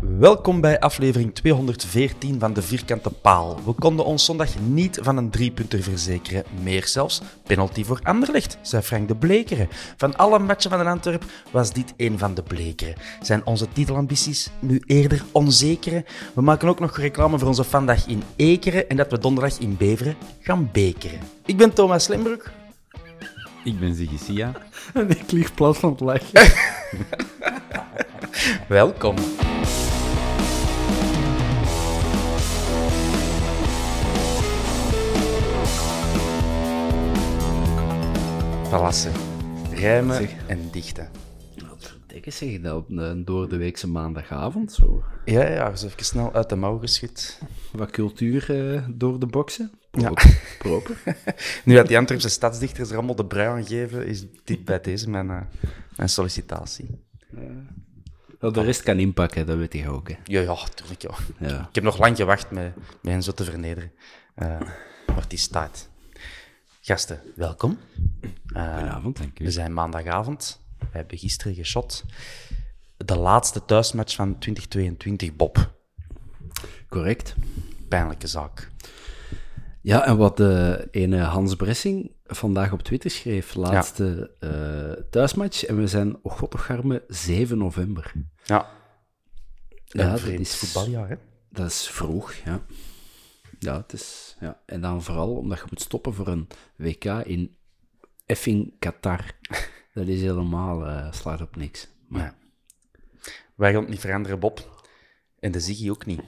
Welkom bij aflevering 214 van De Vierkante Paal. We konden ons zondag niet van een driepunter verzekeren. Meer zelfs, penalty voor Anderlecht, zei Frank de Blekeren. Van alle matchen van de Antwerp was dit een van de blekere. Zijn onze titelambities nu eerder onzekere? We maken ook nog reclame voor onze vandaag in Ekeren en dat we donderdag in Beveren gaan bekeren. Ik ben Thomas Lembroek. Ik ben Ziggy Sia. En ik lig plat van het lachen. Welkom. Palassen. Rijmen Zeg. en dichten. Wat verdikke zeg je dat op een doordeweekse maandagavond? Zo. Ja, ja, eens even snel uit de mouw geschud. Wat cultuur eh, door de boksen? Ja. Proper. Nu dat die Antwerpse stadsdichters er allemaal de brui aan geven, is dit bij deze mijn, eh, mijn sollicitatie. Wel, de rest kan inpakken, dat weet je ook. Hè. Ja, ja, tuurlijk, ja. Ja. Ik heb nog lang gewacht met, met hen zo te vernederen. Eh maar die staat. Gasten, welkom. Eh, Goedenavond, dank u. We zijn maandagavond. We hebben gisteren geschot. De laatste thuismatch van 2022, Bob. Correct. Pijnlijke zaak. Ja, en wat de ene Hans Bressing vandaag op Twitter schreef, laatste eh, thuismatch, en we zijn, oh god, toch garme, 7 november. Ja. Ja, dat is- voetbaljaar, hè? Dat is vroeg, ja. Ja, het is... Ja. En dan vooral omdat je moet stoppen voor een WK in effing Qatar. Dat is helemaal... eh slaat op niks. Maar Ja. Wij gaan het niet veranderen, Bob. En de Ziggy ook niet.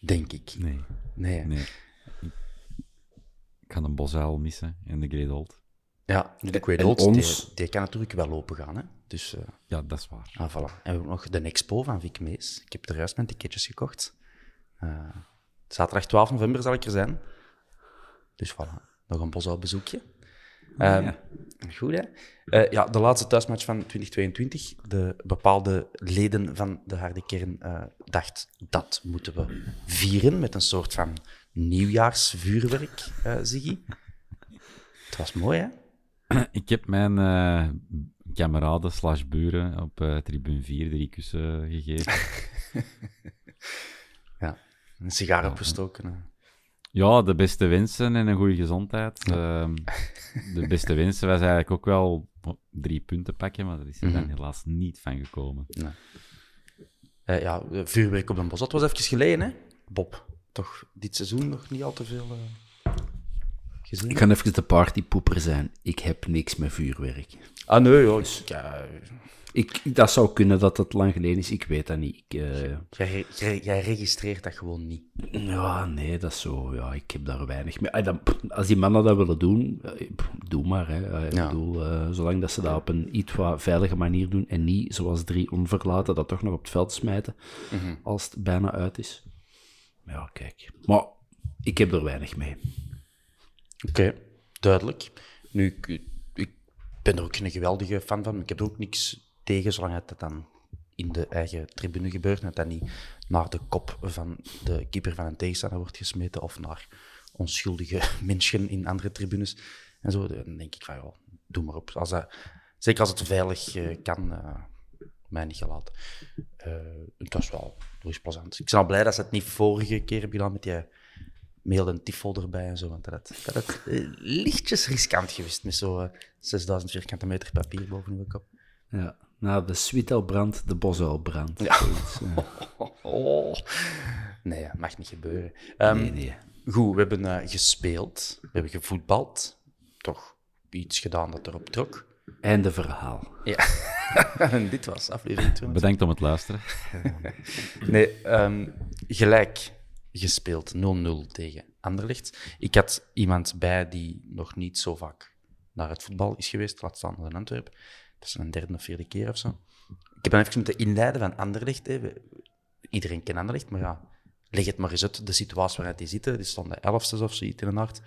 Denk ik. Nee, Nee. nee. Ik ga een Bosuil missen en de Great Old. Ja, de Olds, ons- die, die kan natuurlijk wel open gaan. Hè? Dus, eh Ja, dat is waar. ah, voilà. En we hebben nog de Expo van Vic Mees. Ik heb er juist mijn ticketjes gekocht. Eh, zaterdag 12 november zal ik er zijn. Dus voilà, nog een bosuil bezoekje. Ehm, Goed, hè? Eh, ja, de laatste thuismatch van 2022. De bepaalde leden van de harde kern eh dacht dat moeten we vieren met een soort van nieuwjaarsvuurwerk, eh Ziggy. Het was mooi, hè? Ik heb mijn kameraden slash buren op tribune 4 drie kussen gegeven. Een sigaar opgestoken. Ja, de beste wensen en een goede gezondheid. Ehm, de beste wensen was eigenlijk ook wel drie punten pakken, maar dat is er dan helaas niet van gekomen. Eh, ja, eh, vuurwerk op een bos. Dat was even geleden, hè? Bob, toch dit seizoen nog niet al te veel eh, gezien? ik ga even de partypoeper zijn. Ik heb niks met vuurwerk. Ah, nee, joh. ik- ja, Ik, dat zou kunnen dat het lang geleden is. Ik weet dat niet. Ik, eh, jij, jij, jij registreert dat gewoon niet. ja, nee, dat is zo. Ja, ik heb daar weinig mee. Dan, als die mannen dat willen doen, eh, doe maar. Hè. Eh, Ik Ja. bedoel, zolang dat ze dat op een iets wat veilige manier doen en niet zoals drie onverlaten dat toch nog op het veld smijten Mhm. als het bijna uit is. Maar ja, kijk. Maar ik heb er weinig mee. Oké, duidelijk. Nu, ik, ik ben er ook geen geweldige fan van. maar Ik heb er ook niks tegen, zolang het dan in de eigen tribune gebeurt. En dat niet naar de kop van de keeper van een tegenstander wordt gesmeten of naar onschuldige mensen in andere tribunes. En zo, dan denk ik van, ja, doe maar op. Als zeker als het veilig eh, kan, eh, mij niet gelaten. Eh het was wel plezant. Ik ben al blij dat ze het niet vorige keer hebben met die mail en tifo erbij en zo. Want dat had, dat had eh, lichtjes riskant geweest met zo'n 6000 vierkante meter papier boven uw kop. Ja. Na de brandt, de Bosuil brandt. Ja. Ja. Oh. Nee, dat mag niet gebeuren. Ehm, Nee, nee. Goed, we hebben eh, gespeeld, we hebben gevoetbald. Toch iets gedaan dat erop trok. Einde verhaal. Ja. en dit was aflevering 2. Bedankt om het luisteren. Nee, ehm, gelijk gespeeld. 0-0 tegen Anderlecht. Ik had iemand bij die nog niet zo vaak naar het voetbal is geweest, laat staan naar Antwerpen. Dat is een derde of vierde keer of zo. Ik heb dan even moeten inleiden van Anderlecht. Hè. Iedereen kent Anderlecht, maar ja, leg het maar eens uit, de situatie waaruit die zitten. Die stonden elfstes of zoiets in een hart.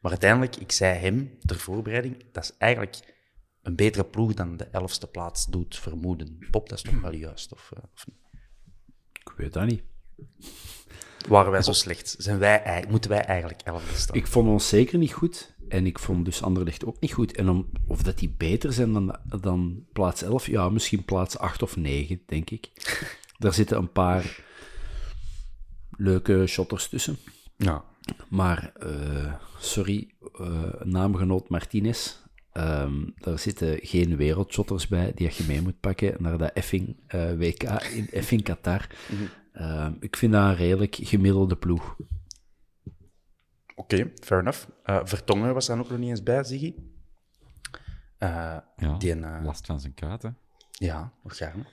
Maar uiteindelijk, ik zei hem ter voorbereiding, dat is eigenlijk een betere ploeg dan de elfste plaats doet vermoeden. Pop, dat is toch wel juist? Of, eh, of niet? Ik weet dat niet. Waren wij zo slecht? Zijn wij, ei- moeten wij eigenlijk elfde staan? Ik vond ons zeker niet goed. En ik vond dus Anderlecht ook niet goed. En om, of dat die beter zijn dan, dan plaats 11, ja, misschien plaats 8 of 9, denk ik. Daar zitten een paar leuke shotters tussen. Ja. Maar, eh, sorry, eh, naamgenoot Martinez. ehm, daar zitten geen wereldshotters bij die je mee moet pakken naar dat effing eh, WK in effing Qatar. Ehm, ik vind dat een redelijk gemiddelde ploeg. Oké, fair enough. Eh, Vertongen was dan ook nog niet eens bij, Ziggy. Eh, Ja, die eh, last van zijn kuiten. Ja, nog gaarne.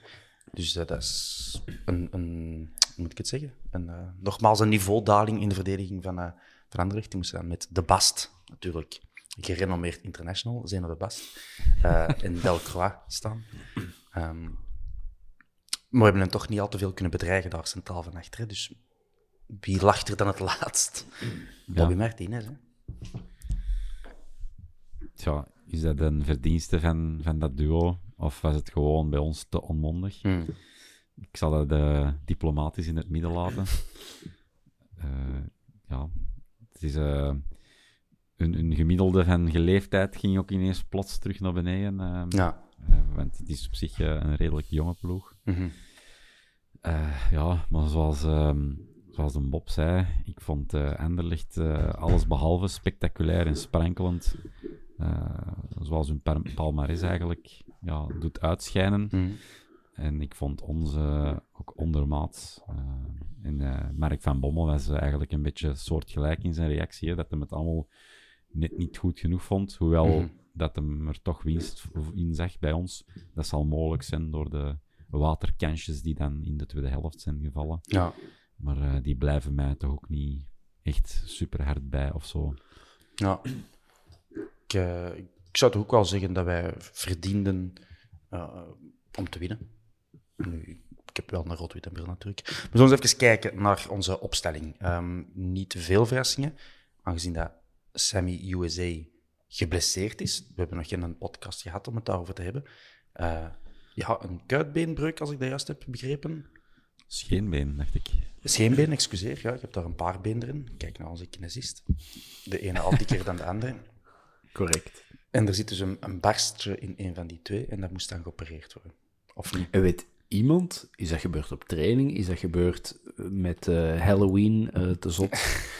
Dus dat is een, een, hoe moet ik het zeggen? Een, nogmaals een niveaudaling in de verdediging van. Die moesten dan met De Bast, natuurlijk, gerenommeerd international, Zeno De Bast, en Delcroix staan. Ehm, maar we hebben hem toch niet al te veel kunnen bedreigen daar centraal van achter. hè. Dus wie lacht er dan het laatst? Bobby Martinez, hè? Tja, is dat een verdienste van, van dat duo? Of was het gewoon bij ons te onmondig? Hmm. Ik zal dat eh, diplomatisch in het midden laten. Eh, ja, het is... eh een, een gemiddelde van geleefdheid ging ook ineens plots terug naar beneden. Ja. want het is op zich een redelijk jonge ploeg. Mhm. Eh, ja, maar zoals, ehm, zoals een Bob zei, ik vond eh Anderlecht eh, alles behalve spectaculair en sprankelend. Zoals hun palmarès eigenlijk ja, doet uitschijnen. Mhm. En ik vond onze ook ondermaats. En Mark van Bommel was eigenlijk een beetje soortgelijk in zijn reactie. hè, dat hij het allemaal net niet goed genoeg vond. Hoewel Mhm. dat hem er toch winst in zag bij ons. Dat zal mogelijk zijn door de waterkansjes die dan in de tweede helft zijn gevallen. Ja. Maar eh, die blijven mij toch ook niet echt super hard bij of zo. Ja. Ik, eh, ik zou toch ook wel zeggen dat wij verdienden eh, om te winnen. Nu, ik heb wel een rood-witte bril natuurlijk. We zullen eens even kijken naar onze opstelling. Ehm, niet te veel verrassingen, aangezien dat Sammy USA geblesseerd is. We hebben nog geen podcast gehad om het daarover te hebben. Ja, een kuitbeenbreuk, als ik dat juist heb begrepen. Scheenbeen, dacht ik. Scheenbeen, excuseer. Ja, ik heb daar een paar benen erin. Kijk naar onze kinesist. De ene al dikker dan de andere. Correct. En er zit dus een, een barstje in een van die twee en dat moest dan geopereerd worden. Of niet? En weet iemand, is dat gebeurd op training? Is dat gebeurd eh, met eh, Halloween eh, te zot?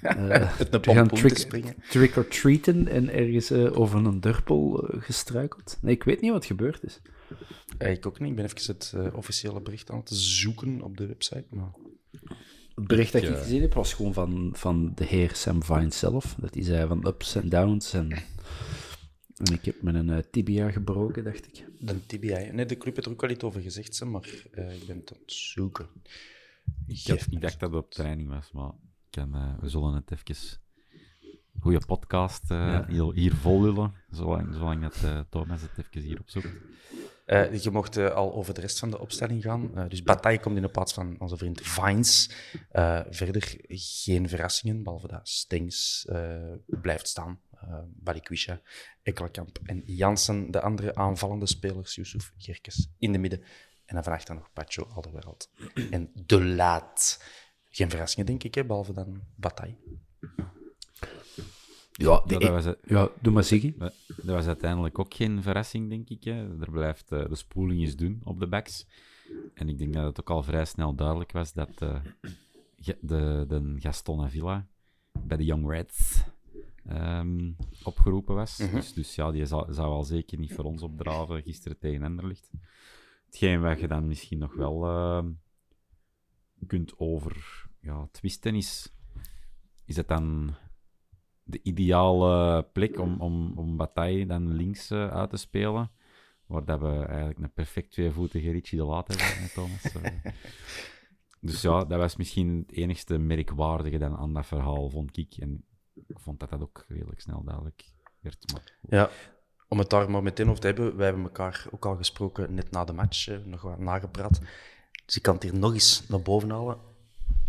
Eh, Het gaan trick, springen. trick or treaten en ergens over een durpel gestruikeld? Nee, ik weet niet wat gebeurd is. Eh, Ik ook niet. Ik ben even het eh, officiële bericht aan het zoeken op de website. Maar... Het bericht dat ik eh, gezien heb was gewoon van, van de heer Sam Vine zelf. Dat hij zei van ups en downs. En, en ik heb mijn tibia gebroken, dacht ik. De tibia. Nee, de club heeft er ook wel iets over gezegd, ze, maar eh, ik ben het aan het zoeken. Ik, dacht dat het op training was, maar ik kan, eh, we zullen het even... Goeie podcast eh, Ja. hier, hier vol lullen, zolang, zolang dat, eh, Thomas het even hier opzoekt. Eh, je mocht eh, al over de rest van de opstelling gaan. Eh, dus Bataille komt in de plaats van onze vriend Vines. Verder geen verrassingen, behalve dat Stings eh, blijft staan. Uh, Balikwisha, Ekkelkamp en Jansen, de andere aanvallende spelers, Yusuf Gerkes in de midden. En dan van achter nog Pacho, Alderwereld. en De Laat. Geen verrassingen, denk ik, hè, behalve dan Bataille. Ja, de- Ja, dat was het. ja, doe maar zeggen. Dat was uiteindelijk ook geen verrassing, denk ik. Hè. Er blijft eh, de spoeling eens doen op de backs. En ik denk dat het ook al vrij snel duidelijk was dat eh, ge- de, de Gaston Avila bij de Young Reds ehm, opgeroepen was. Dus, dus ja, die zou, zou al zeker niet voor ons opdraven gisteren tegen Enderlicht. Hetgeen wat je dan misschien nog wel ehm, kunt over ja, twisten is, is het dan de ideale plek om, om, om Bataille dan links eh, uit te spelen. Waar dat we eigenlijk een perfect tweevoetige Richie de Laat hebben, Thomas. Eh, dus ja, dat was misschien het enigste merkwaardige dan aan dat verhaal, vond ik. En ik vond dat dat ook redelijk snel duidelijk werd. Maar Ja, om het daar maar meteen over te hebben. Wij hebben elkaar ook al gesproken net na de match, eh, nog wat nagepraat. Dus ik kan het hier nog eens naar boven halen.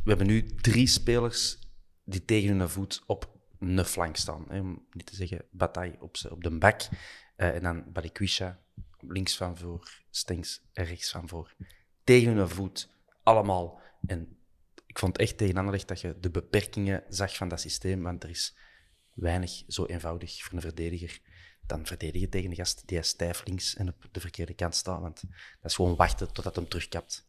We hebben nu drie spelers die tegen hun voet op een flank staan. Om niet te zeggen Bataille op, op de back. Eh, en dan Balikwisha links van voor, Stengs rechts van voor. Tegen hun voet, allemaal. En ik vond echt tegen dat je de beperkingen zag van dat systeem, want er is weinig zo eenvoudig voor een verdediger dan verdedigen tegen een gast die stijf links en op de verkeerde kant staat. Want dat is gewoon wachten totdat hem terugkapt.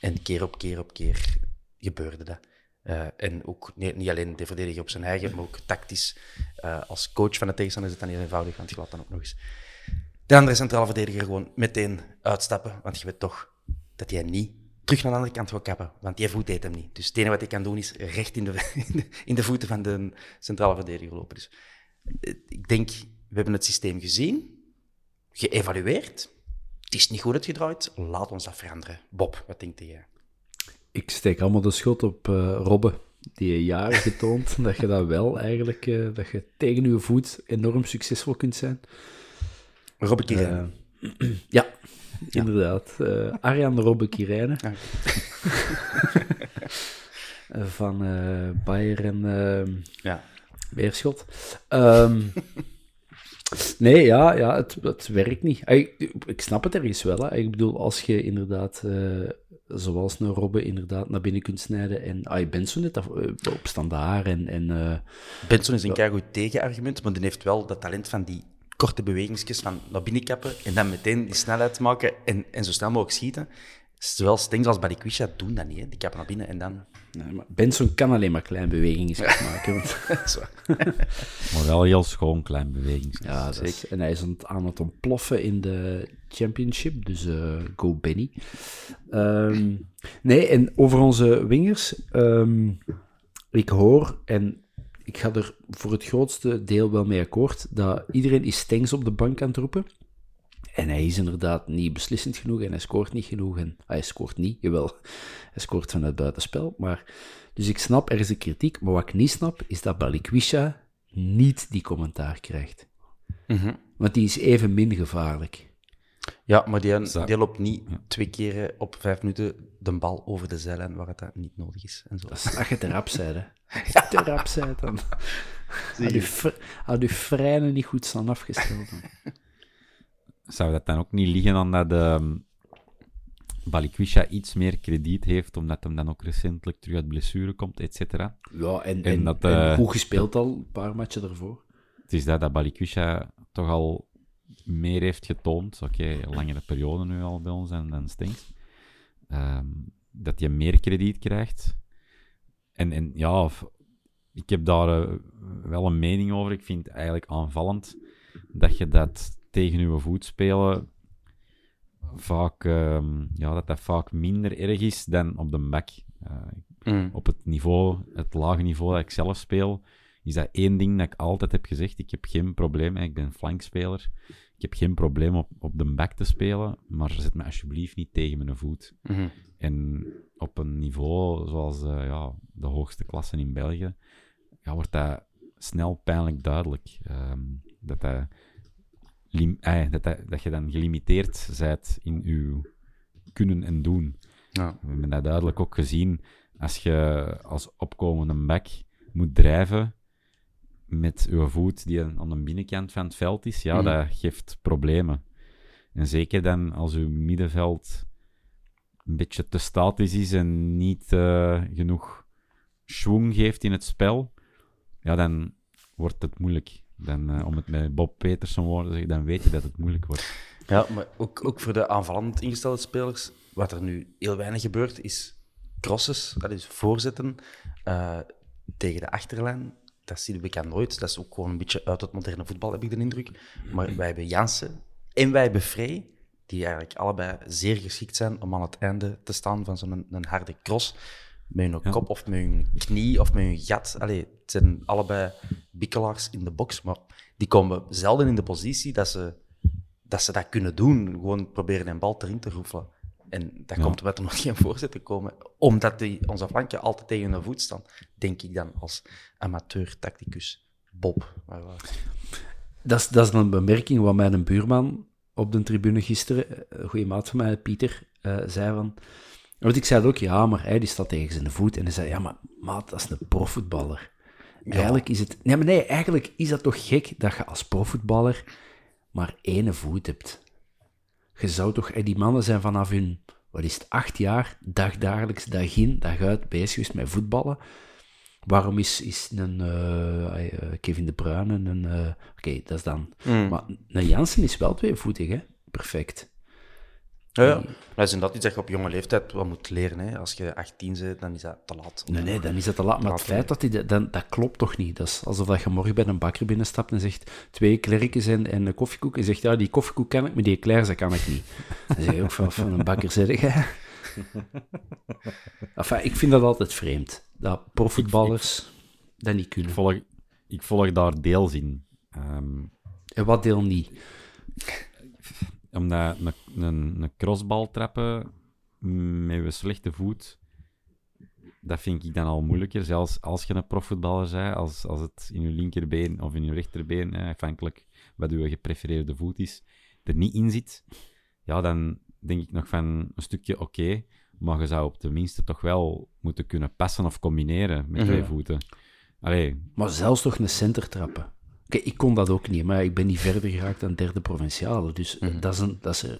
En keer op keer op keer gebeurde dat. Eh, en ook niet alleen de verdediger op zijn eigen, maar ook tactisch. eh, als coach van de tegenstander is het dan heel eenvoudig, want je laat dan ook nog eens de andere centrale verdediger gewoon meteen uitstappen. Want je weet toch dat hij niet terug naar de andere kant gaat kappen. Want die voet deed hem niet. Dus het enige wat hij kan doen is recht in de, in de, in de voeten van de centrale verdediger lopen. Dus eh, ik denk, we hebben het systeem gezien, geëvalueerd. Het is niet goed uitgedraaid. Laat ons dat veranderen. Bob, wat denkt jij? Ik steek allemaal de schuld op eh Robbe. Die heeft jaren getoond dat je dat wel eigenlijk, eh, dat je tegen je voet enorm succesvol kunt zijn. Robbe Kirijn. Eh, ja, inderdaad. Arjan Robbe Kirijnen. Ja. Van Bayern en ja. Beerschot. Ehm, nee, ja, ja het, het werkt niet. Ik, ik snap het ergens wel. Hè. Ik bedoel, als je inderdaad, eh, zoals een Robbe, inderdaad naar binnen kunt snijden. En ah, zo net af- eh, op standaard en... en eh, Benson is een keigoed tegenargument, maar die heeft wel dat talent van die korte bewegingsjes van naar binnen kappen en dan meteen die snelheid maken en, en zo snel mogelijk schieten. Zowel Stengs als Balikwisha doen dat niet. Hè. Die kappen naar binnen en dan... nee, maar Benson kan alleen maar kleine bewegingen maken. Want. Maar wel heel schoon klein beweging. ja, is- en hij is aan het, aan het ontploffen in de championship, dus eh, go Benny. Ehm, nee, en over onze wingers, ehm, ik hoor, en ik ga er voor het grootste deel wel mee akkoord, dat iedereen is Stengs op de bank aan het roepen. En hij is inderdaad niet beslissend genoeg en hij scoort niet genoeg. En, ah, hij scoort niet, jawel. Hij scoort vanuit buitenspel. Maar, dus ik snap, er is een kritiek. Maar wat ik niet snap, is dat Balikwisha niet die commentaar krijgt. Want die is even min gevaarlijk. Ja, maar die, die loopt niet twee keer op vijf minuten de bal over de zijlijn waar het dat niet nodig is. En zo. Als je te rap bent, hè. Als je te rap bent, dan... Had je, fr- had je freinen niet goed staan afgesteld. dan. Zou dat dan ook niet liggen aan dat ehm Balikwisha iets meer krediet heeft, omdat hem dan ook recentelijk terug uit blessure komt, et cetera? Ja, en, En en, dat, en eh, goed gespeeld al, een paar matchen ervoor. Het is dat, dat Balikwisha toch al meer heeft getoond, oké, een langere periode nu al bij ons dan, dan Stinks, Ehm, dat hij meer krediet krijgt. En, en ja, ik heb daar eh, wel een mening over. Ik vind het eigenlijk aanvallend dat je dat tegen uw voet spelen vaak, ehm, ja, dat dat vaak minder erg is dan op de back. Eh, Mm. op het niveau, het lage niveau dat ik zelf speel, is dat één ding dat ik altijd heb gezegd. Ik heb geen probleem, ik ben flankspeler. Ik heb geen probleem op, op de back te spelen, maar zet me alsjeblieft niet tegen mijn voet. Mhm. En op een niveau zoals eh, ja, de hoogste klassen in België, ja, wordt dat snel pijnlijk duidelijk. Dat dat lim- eh, dat, dat, dat je dan gelimiteerd bent in je kunnen en doen. Ja. We hebben dat duidelijk ook gezien. Als je als opkomende back moet drijven met je voet die aan de binnenkant van het veld is, ja, Mhm. dat geeft problemen. En zeker dan als uw middenveld een beetje te statisch is en niet eh, genoeg schwung geeft in het spel, ja, dan wordt het moeilijk. Dan, eh, om het met Bob Peterson woorden te zeggen, dan weet je dat het moeilijk wordt. Ja, maar ook, ook voor de aanvallend ingestelde spelers, wat er nu heel weinig gebeurt, is crosses, dat is voorzetten eh, tegen de achterlijn. Dat zie je bekend nooit. Dat is ook gewoon een beetje uit het moderne voetbal, heb ik de indruk. Maar wij hebben Jansen en wij hebben Frey, die eigenlijk allebei zeer geschikt zijn om aan het einde te staan van zo'n harde cross. Met hun Ja. kop of met hun knie of met hun gat. Allee, het zijn allebei bikkelaars in de box, maar die komen zelden in de positie dat ze dat ze dat kunnen doen. Gewoon proberen een bal erin te roefelen. En dat Ja. komt omdat er nog geen voorzetten komen. Omdat die, onze flanken altijd tegen hun voet staan. Denk ik dan als amateur-tacticus. Bob. Maar, Dat is, dat is een bemerking wat mijn buurman op de tribune gisteren, een goede maat van mij, Pieter, eh, zei van... Want ik zei ook, ja, maar hij die staat tegen zijn voet. En hij zei, ja, maar maat, dat is een profvoetballer. Eigenlijk is het... Nee, maar nee, eigenlijk is dat toch gek dat je als profvoetballer maar één voet hebt. Je zou toch... eh, Die mannen zijn vanaf hun, wat is het, acht jaar, dagdagelijks, dag in, dag uit bezig geweest met voetballen. Waarom is, is een eh, eh, Kevin De Bruyne een... eh, Oké, dat is dan... Maar een Jansen is wel tweevoetig, hè? Perfect. Ja, ja. Dat is inderdaad iets dat je op jonge leeftijd wel moet leren. Hè. Als je 18 bent, dan is dat te laat. Nee, nee, dan is dat te laat. Maar het feit dat hij... dat- Dan, dat klopt toch niet? Dat is alsof dat je morgen bij een bakker binnenstapt en zegt twee klerkjes en, en een koffiekoek. En zegt, ja, die koffiekoek kan ik, maar die eclairs, dat kan ik niet. Dan zeg je ook van, van een bakker, zeg. Enfin, ik vind dat altijd vreemd. Dat profvoetballers dat niet Ik kunnen. volg, ik volg daar deels in. Ehm, En wat deel niet? Omdat een, een, een crossbal trappen met je slechte voet, dat vind ik dan al moeilijker. Zelfs als je een profvoetballer bent, als, als het in je linkerbeen of in je rechterbeen, eh, afhankelijk wat je geprefereerde voet is, er niet in zit, ja, dan denk ik nog van een stukje oké, maar je zou op de minste toch wel moeten kunnen passen of combineren met twee voeten. Allee, Maar zelfs toch een center trappen. Ik kon dat ook niet, maar ik ben niet verder geraakt dan derde provinciale. Dus Mhm. dat is een, dat is een-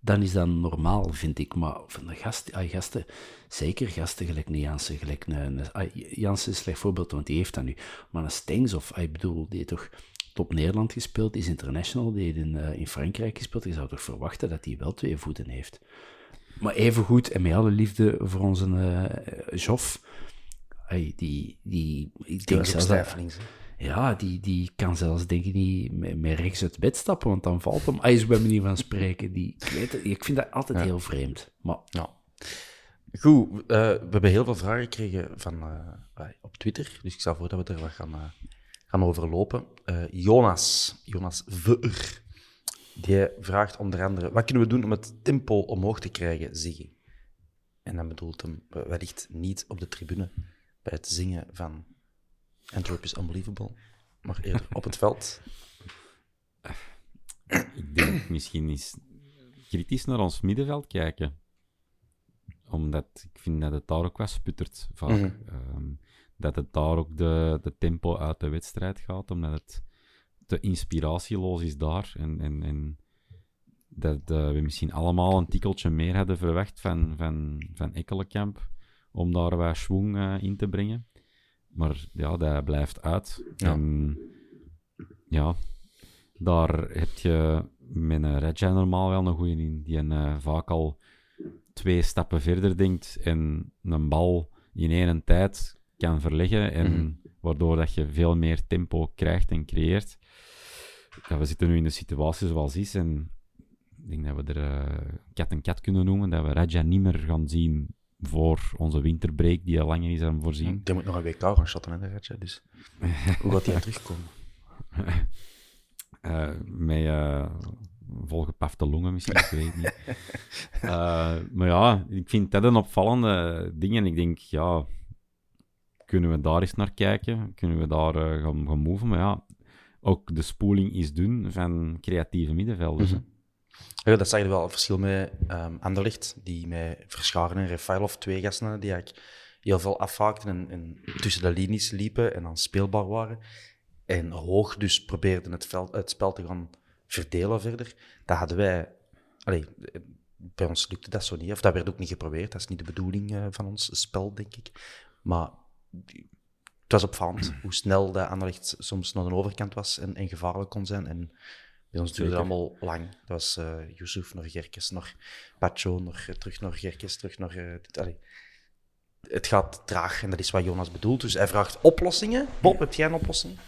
dan is dat normaal, vind ik. Maar van de gasten, ah, gasten zeker gasten gelijk een Jansen, gelijk een, ah, Jansen is een slecht voorbeeld, want die heeft dat nu. Maar een Stengs, of ah, ik bedoel, die heeft toch top Nederland gespeeld, is international, die heeft in, eh, in Frankrijk gespeeld. Je zou toch verwachten dat hij wel twee voeten heeft. Maar evengoed, en met alle liefde voor onze eh Joff, die, die, ik denk zelfs dat-. Ja, die, die kan zelfs denk ik niet met, met rechts uit bed stappen, want dan valt hem. Hij is bij manier van spreken. Die, ik, weet het, ik vind dat altijd heel vreemd. Maar Ja. Goed, eh, we hebben heel veel vragen gekregen van, eh, op Twitter, dus ik stel voor dat we er wat gaan, eh, gaan overlopen. Jonas, Jonas VR, die vraagt onder andere, wat kunnen we doen om het tempo omhoog te krijgen, Ziggy? En dan bedoelt hem wellicht niet op de tribune bij het zingen van Antwerp is Unbelievable, maar eerder op het veld. Ik denk misschien eens kritisch naar ons middenveld kijken. Omdat ik vind dat het daar ook wat sputtert vaak. Mhm. Ehm, dat het daar ook de, de tempo uit de wedstrijd gaat, omdat het te inspiratieloos is daar. En, en, en dat eh, we misschien allemaal een tikkeltje meer hadden verwacht van, van, van Ekkelenkamp om daar wat schwung eh, in te brengen. Maar ja, dat blijft uit. Ja. En ja, daar heb je met een normaal wel een goeie in, die een, eh, vaak al twee stappen verder denkt en een bal in één tijd kan verleggen, en Mhm. waardoor dat je veel meer tempo krijgt en creëert. Ja, we zitten nu in de situatie zoals is en ik denk dat we er eh, kat en kat kunnen noemen, dat we Raja niet meer gaan zien voor onze winterbreak, die al langer is aan voorzien. Die moet nog een WK gaan shotten, hè, de Ratje, dus hoe gaat hij terugkomen? Eh, met eh, volgepafte longen misschien, ik weet niet. Eh, maar ja, ik vind dat een opvallende ding. En ik denk, ja, kunnen we daar eens naar kijken? Kunnen we daar gaan, gaan moven? Maar ja, ook de spoeling is doen van creatieve middenvelders. hè. Ja, dat zag je wel een verschil met um, Anderlicht, die met Verscharen en Refailov, twee gasten die eigenlijk heel veel afhaakten en, en tussen de linies liepen en dan speelbaar waren. En hoog dus probeerden het, veld, spel te gaan verdelen verder. Dat hadden wij... Allee, bij ons lukte dat zo niet, of dat werd ook niet geprobeerd. Dat is niet de bedoeling eh, van ons spel, denk ik. Maar het was opvallend hoe snel dat Anderlecht soms naar de overkant was en, en gevaarlijk kon zijn. En bij ons duurde het allemaal lang. Dat was eh Yusuf naar Gerkes, naar Pacho, naar, eh, terug naar Gerkes, terug naar... eh, dit, allee. Het gaat traag en dat is wat Jonas bedoelt. Dus hij vraagt oplossingen. Bob, heb jij een oplossing?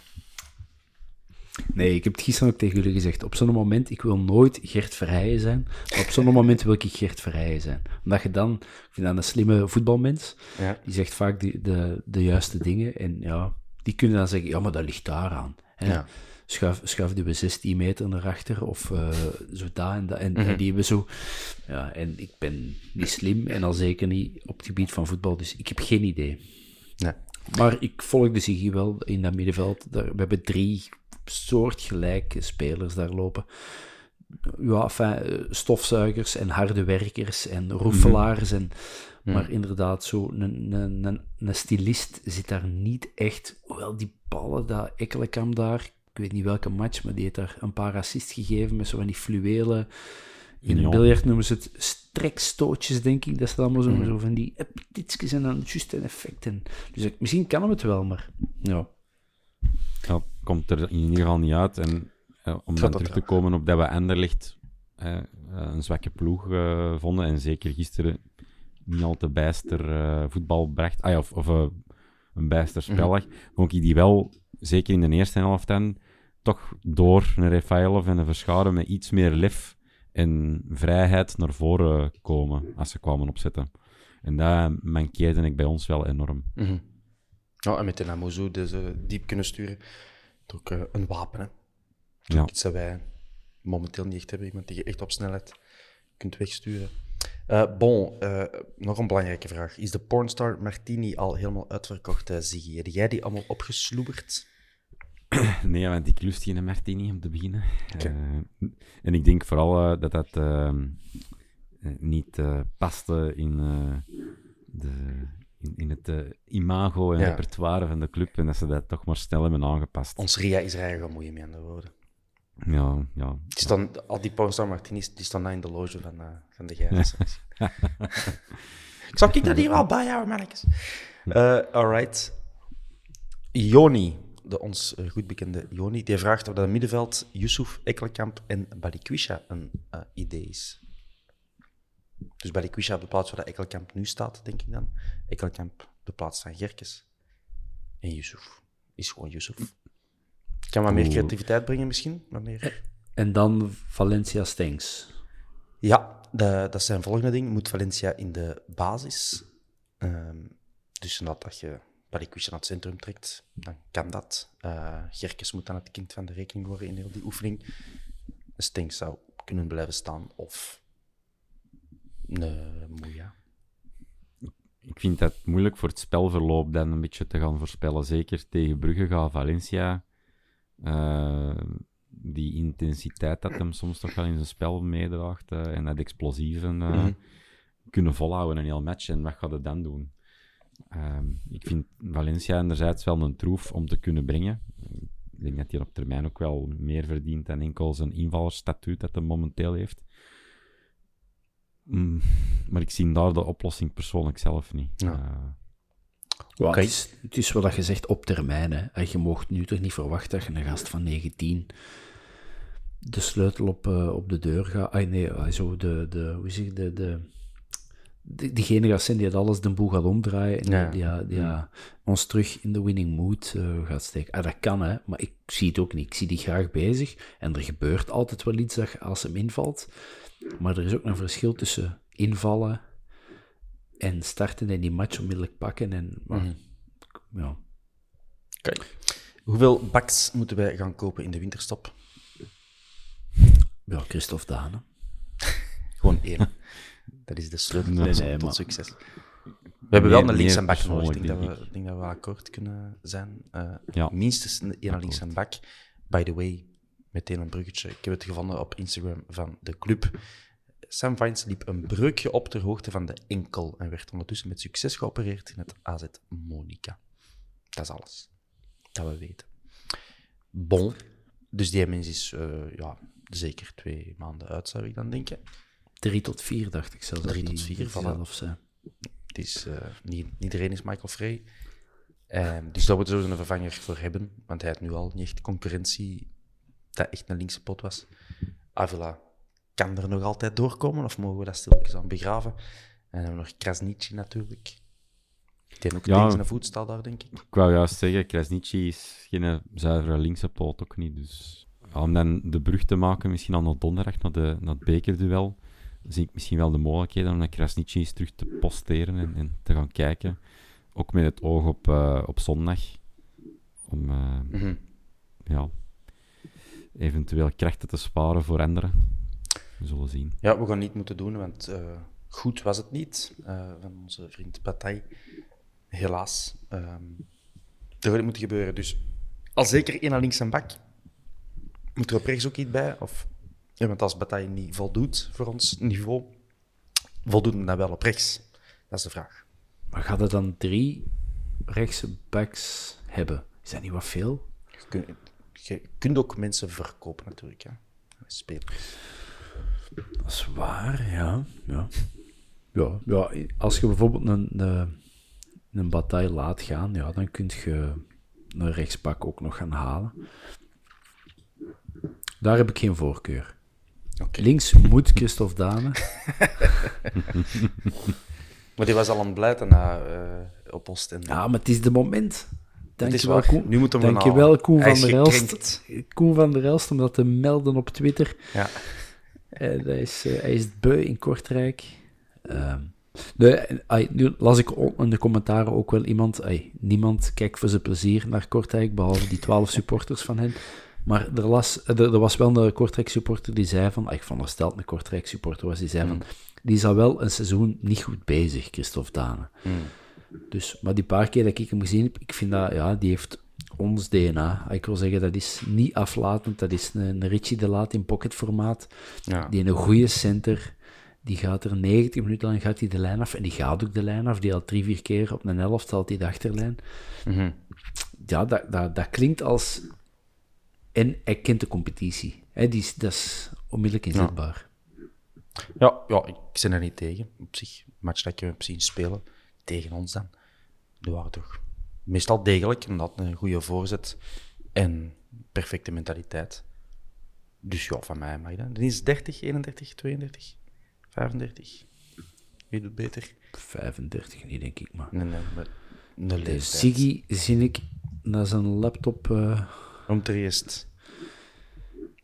Nee, ik heb het gisteren ook tegen jullie gezegd. Op zo'n moment, ik wil nooit Gert Verheijen zijn. Maar op zo'n moment wil ik Gert Verheijen zijn. Omdat je dan, ik vind dat een slimme voetbalmens. Ja. Die zegt vaak de, de, de juiste dingen. En ja, die kunnen dan zeggen, ja, maar dat ligt daaraan. Hè? Ja. Schuif, schuif die we 16 meter naar achter. Of eh, zo daar en dat. En, en die hebben zo... Ja, en ik ben niet slim. En al zeker niet op het gebied van voetbal. Dus ik heb geen idee. Nee. Maar ik volg de Ziggy wel in dat middenveld. Daar, we hebben drie soortgelijke spelers daar lopen. Ja, enfin, eh, stofzuigers en harde werkers en roefelaars. En, Maar inderdaad, zo een, een, een, een stylist zit daar niet echt. Hoewel die ballen, dat Ekkelenkamp daar, ik weet niet welke match, maar die heeft daar een paar assists gegeven met zo van die fluwelen. In een Ja. biljart noemen ze het strekstootjes, denk ik. Dat is allemaal zo, zo van die epititsjes en dan juist een effect. En, dus ik- misschien kan hem het wel, maar ja. Ja, komt er in ieder geval niet uit. En eh, om dan dat terug te komen op dat we Anderlicht eh, een zwakke ploeg eh, vonden en zeker gisteren niet al te bijster eh, voetbal bracht, ah, ja, of, of een bijster spel lag, vond ik die wel, zeker in de eerste helft dan, toch door een Rafaelov en een Verscharen met iets meer lef en vrijheid naar voren komen als ze kwamen opzetten. En dat mankeerde ik bij ons wel enorm. Mhm. Ja, en met de Namozo dus, eh, diep kunnen sturen. Dat ook eh, een wapen, hè. Dat Ja. ook iets dat wij momenteel niet echt hebben. Iemand die je echt op snelheid kunt wegsturen. Eh, bon, nog een belangrijke vraag. Is de pornstar Martini al helemaal uitverkocht, Ziggy? Heb jij die allemaal opgesloeberd? Nee, want ik lust geen martini om te beginnen. Eh, en ik denk vooral eh, dat dat ehm, eh, niet paste in, de, in, in het imago en Ja. repertoire van de club. En dat ze dat toch maar snel hebben aangepast. Ons Ria is er eigenlijk gaan moeien, met andere woorden. Ja, ja. Die staan, al die pornstar Martinis die staan daar in de loge van, van de Gijs. ik zal ik dat hier wel bijhouden, mannetjes. Alright. Joni, de ons eh, goed bekende Joni, die vraagt of dat middenveld Yusuf, Ekkelkamp en Balikwisha een eh, idee is. Dus Balikwisha op de plaats waar dat Ekkelkamp nu staat, denk ik dan. Ekkelkamp op de plaats van Gerkes. En Yusuf is gewoon Yusuf. Kan wat meer creativiteit brengen misschien? Wat meer... En dan Valencia Stengs. Ja, de, dat is zijn volgende ding. Moet Valencia in de basis. Ehm, dus dat je Balikwisha naar het centrum trekt, dan kan dat. Gerkes moet dan het kind van de rekening worden in heel die oefening. Stink zou kunnen blijven staan of een Moeja. Ik vind dat moeilijk voor het spelverloop dan een beetje te gaan voorspellen. Zeker tegen Brugge gaat Valencia. eh, die intensiteit dat hem soms toch wel in zijn spel meedraagt. eh, en dat explosieve eh, kunnen volhouden een heel match. En wat gaat het dan doen? Ehm, ik vind Valencia anderzijds wel een troef om te kunnen brengen. Ik denk dat hij op termijn ook wel meer verdient dan enkel zijn invallersstatuut dat hij momenteel heeft. Mm, maar ik zie daar de oplossing persoonlijk zelf niet. Ja. Eh, Ja, Oké. het, is, het is wat dat je zegt op termijn. Hè. En Je mocht nu toch niet verwachten dat je een gast van 19 de sleutel op, eh, op de deur gaat. Ah, nee, ah, zo de, de, hoe zeg je, de, de, diegene gaat zijn die het alles de boel gaat omdraaien en Ja. die, die, die, ons terug in de winning mood eh, gaat steken. Ah, dat kan, hè, maar ik zie het ook niet. Ik zie die graag bezig en er gebeurt altijd wel iets dat, als hem invalt. Maar er is ook een verschil tussen invallen en starten en die match onmiddellijk pakken. En, maar, ja. Oké. Hoeveel baks moeten wij gaan kopen in de winterstop? ja, Christophe Dane. Gewoon één. Dat is de sleutel Nee, tot, nee, tot maar- succes. We hebben wel een links en bak nodig. Ik denk, dat persoonlijk, we, ik denk dat we akkoord kunnen zijn. Eh, Ja. Minstens een, een links en bak. By the way, meteen een bruggetje. Ik heb het gevonden op Instagram van de club. Sam Vines liep een breukje op ter hoogte van de enkel en werd ondertussen met succes geopereerd in het AZ Monica. Dat is alles dat we weten. Bon, dus die mens is eh, ja, zeker twee maanden uit, zou ik dan denken. Drie tot vier, dacht ik zelfs. Drie tot vier, voilà. zelf zei. Het is, eh, niet, niet iedereen is Michael Frey. Ehm, dus daar moeten ze een vervanger voor hebben, want hij had nu al niet echt concurrentie dat echt een linkse pot was. Avila kan er nog altijd doorkomen, of mogen we dat stilletjes aan begraven? En dan hebben we nog Krasniqi natuurlijk. Die heeft ook Ja. voet staat daar, denk ik. Ik wou juist zeggen, Krasniqi is geen zuivere linkse poot, ook niet. Dus ja, om dan de brug te maken, misschien al naar donderdag, naar, de, naar het bekerduel, zie ik misschien wel de mogelijkheden om naar Krasniqi eens terug te posteren en, en te gaan kijken. Ook met het oog op, eh, op zondag. Om eh, Mhm. ja, eventueel krachten te sparen voor anderen. We zullen zien. Ja, we gaan niet moeten doen, want eh, goed was het niet van onze vriend Bataille. Helaas. Er gaat moeten gebeuren. Dus al zeker één aan links en bak. Moet er op rechts ook iets bij? Of, ja, want als Bataille niet voldoet voor ons niveau, voldoet hem dan wel op rechts? Dat is de vraag. Maar gaat er dan drie rechtse backs hebben? Is dat niet wat veel? Je kunt, je kunt ook mensen verkopen, natuurlijk. Hè. Spelers. Dat is waar, ja. Ja, ja, ja als je bijvoorbeeld een, een, een bataille laat gaan, ja, dan kun je een rechtsbak ook nog gaan halen. Daar heb ik geen voorkeur. Oké. Links moet Christophe Dane. Maar die was al aan het blijten na, eh, op Oostende. Ja, maar het is de moment. Het is Dankjewel, waar. Koen. Nu moet hem. Koen van der Elst. Koen van der Elst, om dat te melden op Twitter. Ja. Dat is, eh, hij is het beu in Kortrijk. Ehm, nu las ik in de commentaren ook wel iemand... niemand kijkt voor zijn plezier naar Kortrijk, behalve die twaalf supporters van hen. Maar er, las, er, er was wel een Kortrijk supporter die zei van... ah, Ik veronderstel dat een Kortrijk supporter was, die zei van... Die is al wel een seizoen niet goed bezig, Christophe Dane. Dus, maar die paar keer dat ik hem gezien heb, ik vind dat, ja, die heeft ons DNA. Ik wil zeggen, dat is niet aflatend. Dat is een, een Richie de Laat in pocketformaat. Ja. Die een goede center, die gaat er 90 minuten lang gaat hij de lijn af. En die gaat ook de lijn af. Die al drie, vier keer op een helft haalt hij de achterlijn. Mhm. Ja, dat, dat, dat klinkt als... En hij kent de competitie. Hè, die is, dat is onmiddellijk inzetbaar. Ja, ja, ik ben er niet tegen. Op zich, match dat ik heb zien spelen, tegen ons dan, die waren toch meestal degelijk. En dat een goede voorzet en perfecte mentaliteit. Dus ja, van mij mag dat. Die is 30, 31, 32, 35. Wie doet beter? 35 niet, denk ik, maar... Nee, nee, maar De leeftijd. Siggy zie ik naar zijn laptop... eh, Om te eerst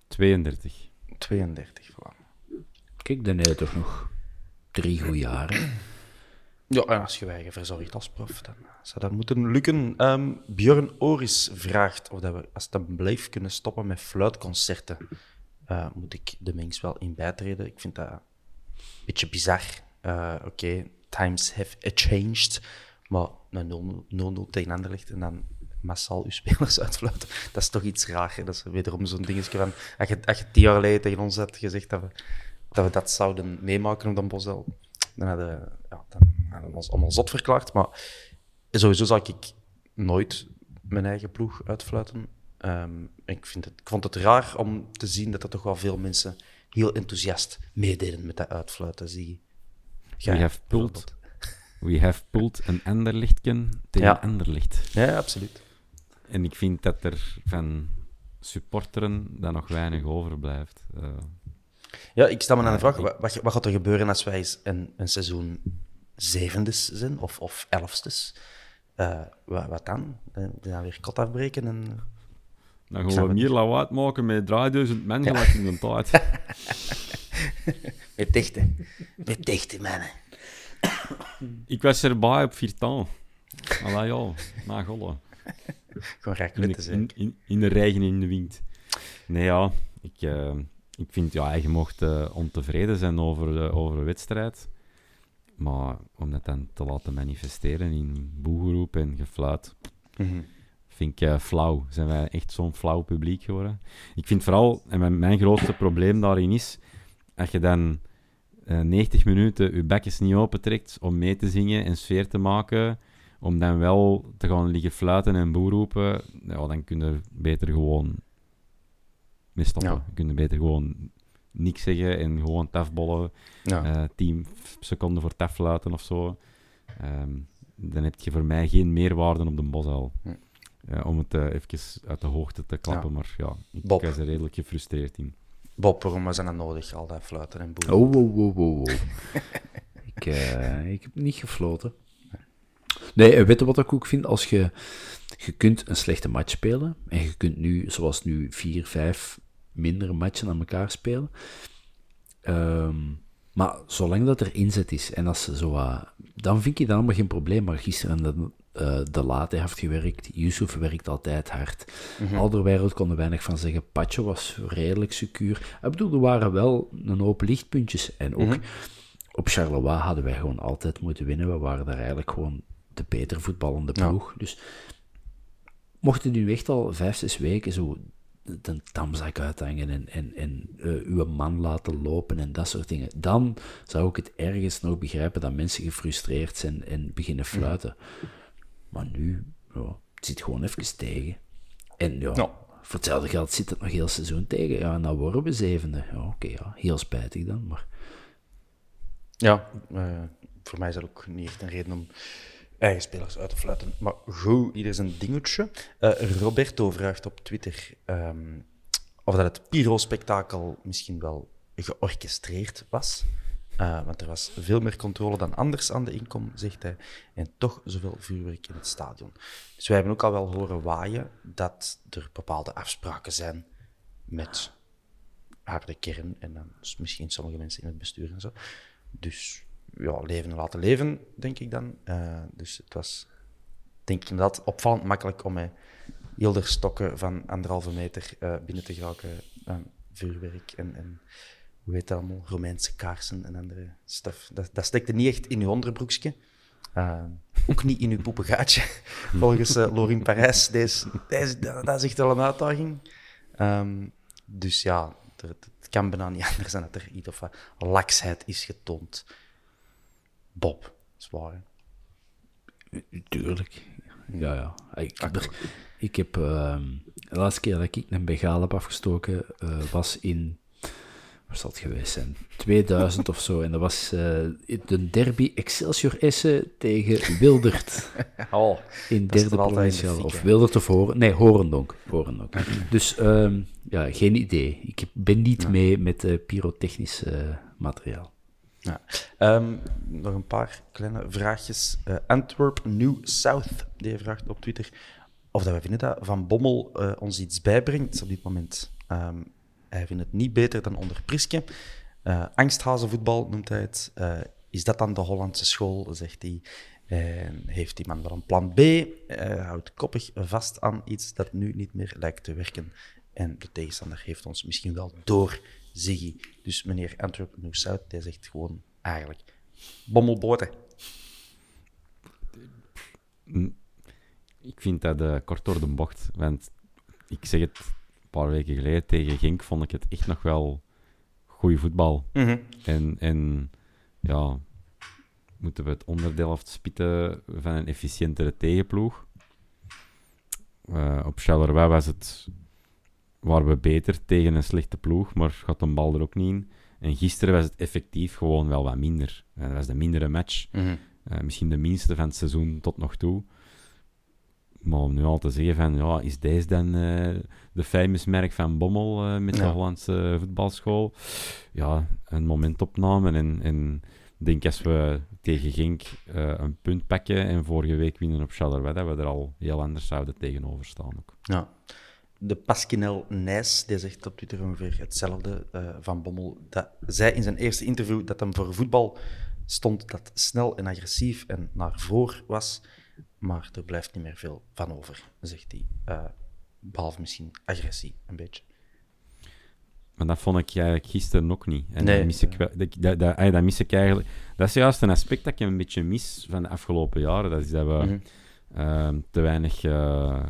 32. 32, voilà. Kijk, dan heb je toch nog drie goede jaren. Ja, en als je wij verzorgd als prof, dan zou dat moeten lukken. Ehm Björn Oris vraagt of dat we alsjeblieft kunnen stoppen met fluitconcerten. Eh, moet ik de mengs wel in bijtreden? Ik vind dat een beetje bizar. Eh, Oké, times have changed. Maar een 0-0 tegen Anderlecht en dan massaal uw spelers uitfluiten, dat is toch iets raar. hè? Dat is wederom zo'n dingetje van... Als je, als je tien jaar geleden tegen ons had gezegd dat we dat, we dat zouden meemaken op Dan Bosel, dan hadden, we- ja, dan hadden we ons allemaal zot verklaard. Maar sowieso zal ik nooit mijn eigen ploeg uitfluiten. Ehm, ik, vind het, ik vond het raar om te zien dat er toch wel veel mensen heel enthousiast meededen met dat uitfluiten. Zie We have pulled, we have pulled een Anderlichtken tegen Ja. Anderlicht. Ja, absoluut. En ik vind dat er van supporteren dan nog weinig overblijft. Eh, Ja, ik stel me aan de vraag, wat, wat, wat gaat er gebeuren als wij eens een, een seizoen zevendes zijn, of, of elfstes? Eh, wat, wat dan? Eh, Dan weer kot afbreken en... dan gaan we meer lawaai maken met 3000 mensen gelijk in de tijd. Met dichte. Met dichte, mannen. Ik was erbij op Viertan. Allee, ja, na golle. Gewoon In, de- zijn. in, in, in de regen en in de wind. Nee, ja, ik, eh, ik vind, ja, je mocht eh, ontevreden zijn over de, over de wedstrijd. Maar om dat dan te laten manifesteren in boegeroep en gefluit, Mhm. vind ik eh, flauw. Zijn wij echt zo'n flauw publiek geworden? Ik vind vooral, en mijn, mijn grootste probleem daarin is, als je dan eh 90 minuten je bekjes niet opentrekt om mee te zingen en sfeer te maken, om dan wel te gaan liggen fluiten en boer roepen, ja, dan kun je beter gewoon mee stoppen. Ja. Je kunt beter gewoon niks zeggen en gewoon tafbollen. Ja. eh 10 seconden voor tafluiten of zo. Ehm, dan heb je voor mij geen meerwaarde op de bosuil. Hm. Ja, om het eh, even uit de hoogte te klappen, Ja. maar ja, ik Bob. was er redelijk gefrustreerd in. Bob, waarom was dat nodig, al dat fluiten en boeren? Oh, oh, oh, oh, oh. ik, eh, ik heb niet gefloten. Nee, en weet je wat ik ook vind? Als je, je kunt een slechte match spelen, en je kunt nu, zoals nu, vier, vijf mindere matchen aan elkaar spelen. Ehm, maar zolang dat er inzet is, en als ze zo, dan vind ik dat allemaal geen probleem. Maar gisteren de, eh de late heeft gewerkt, Yusuf werkt altijd hard. Alderweireld kon er weinig van zeggen. Patje was redelijk secuur. Ik bedoel, er waren wel een hoop lichtpuntjes. En ook op Charleroi hadden wij gewoon altijd moeten winnen. We waren daar eigenlijk gewoon de beter voetballende Ja. ploeg. Dus mochten nu echt al vijf, zes weken zo de tamzak uithangen en, en, en eh, uw man laten lopen en dat soort dingen, dan zou ik het ergens nog begrijpen dat mensen gefrustreerd zijn en beginnen fluiten. Maar nu, ja, het zit gewoon even tegen. En ja, Ja. voor hetzelfde geld zit het nog heel seizoen tegen. Ja, en dan worden we zevende. Ja, oké, ja, heel spijtig dan, maar... Ja, eh, voor mij is dat ook niet echt een reden om eigen spelers uit te fluiten. Maar goed, ieder zijn dingetje. Eh, Roberto vraagt op Twitter ehm, of dat het Pyro-spektakel misschien wel georchestreerd was. Eh, want er was veel meer controle dan anders aan de inkom, zegt hij. En toch zoveel vuurwerk in het stadion. Dus wij hebben ook al wel horen waaien dat er bepaalde afspraken zijn met harde kern en dan misschien sommige mensen in het bestuur en zo. Dus ja, leven en laten leven, denk ik dan. Eh, dus het was, denk ik inderdaad, opvallend makkelijk om met stokken van anderhalve meter eh, binnen te geraken aan vuurwerk en, en hoe heet dat allemaal, Romeinse kaarsen en andere stuff. Dat, dat stekte niet echt in uw onderbroekje. Eh, ook niet in uw poepengaatje, volgens uh, Lorin Parijs. Deze, dat, is echt wel een uitdaging. Ehm, dus ja, het kan bijna niet anders dan dat er iets of wat laksheid is getoond. Bob, zwaar. hè? Tuurlijk. Ja, ja. Ik, heb er- ik heb... ehm, de laatste keer dat ik een begaal heb afgestoken, eh, was in... Waar zal het geweest zijn? 2000 of zo. En dat was eh, de derby Excelsior Essen tegen Wildert. Oh, In derde de fik, Of? Wildert of Horen. Nee, Horendonk. Horendonk. Dus ehm, ja, geen idee. Ik ben niet mee met eh, pyrotechnisch materiaal. Ja. Ehm, nog een paar kleine vraagjes. Eh, Antwerp New South, die vraagt op Twitter of dat wij vinden dat Van Bommel eh, ons iets bijbrengt op dit moment. Ehm, hij vindt het niet beter dan onder Priske. Eh angsthazenvoetbal noemt hij het. Is dat dan de Hollandse school, zegt hij. Heeft die man wel een plan B? Houdt koppig vast aan iets dat nu niet meer lijkt te werken. En de tegenstander heeft ons misschien wel door Ziggy. Dus meneer Antwerp South, die zegt gewoon eigenlijk bommelboten. Ik vind dat eh, kort door de bocht. Want ik zeg het een paar weken geleden tegen Genk, vond ik het echt nog wel goede voetbal. En, en ja, moeten we het onderdeel afspitten van een efficiëntere tegenploeg. Eh, op Charleroi was het, waren we beter tegen een slechte ploeg, maar gaat een bal er ook niet in. En gisteren was het effectief gewoon wel wat minder. Eh, dat was de mindere match. Eh, misschien de minste van het seizoen tot nog toe. Maar om nu al te zeggen van, ja, is deze dan eh, de famous merk van Bommel met de. Hollandse voetbalschool? Ja, een momentopname. En, en ik denk als we tegen Genk eh, een punt pakken en vorige week winnen op Charleroi, dat we er al heel anders zouden tegenover staan ook. Ja. De Pasquinel Nijs, die zegt op Twitter ongeveer hetzelfde eh, van Bommel. Dat zei in zijn eerste interview dat hem voor voetbal stond dat snel en agressief en naar voren was. Maar er blijft niet meer veel van over, zegt hij. Eh, behalve misschien agressie, een beetje. Maar dat vond ik eigenlijk gisteren ook niet. En Nee. dat, mis ik, wel- dat, dat, dat, dat mis ik eigenlijk. Dat is juist een aspect dat ik een beetje mis van de afgelopen jaren. Dat is dat we Mhm. ehm, te weinig eh,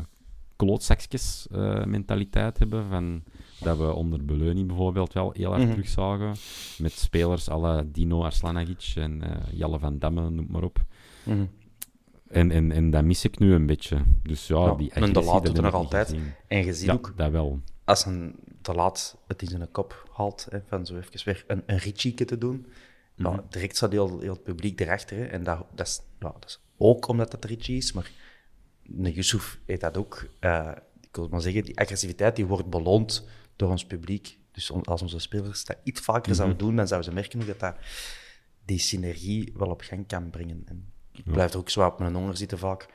klootzakjes eh, mentaliteit hebben. Van, dat we onder Beleuning bijvoorbeeld wel heel erg Mhm. terugzagen. Met spelers alle Dino Arslanagic en eh, Jelle van Damme, noem maar op. Mhm. En, en, en dat mis ik nu een beetje. Dus ja, Ja, die en de Laat dat doet er nog altijd. gezien. En Ja, ook, dat wel. als een te laat het in zijn kop haalt, hè, van zo even weer een, een te doen, Mhm. ja, direct staat heel, heel het publiek erachter. Hè, en dat, dat, is, ja, dat is ook omdat het ritchie is, maar Yusuf heeft dat ook. eh, ik wil maar zeggen, die agressiviteit die wordt beloond door ons publiek. Dus on- als onze spelers dat iets vaker Mhm. zouden doen, dan zouden ze merken dat, dat die synergie wel op gang kan brengen. En ik blijf er ook zo op mijn honger zitten vaak.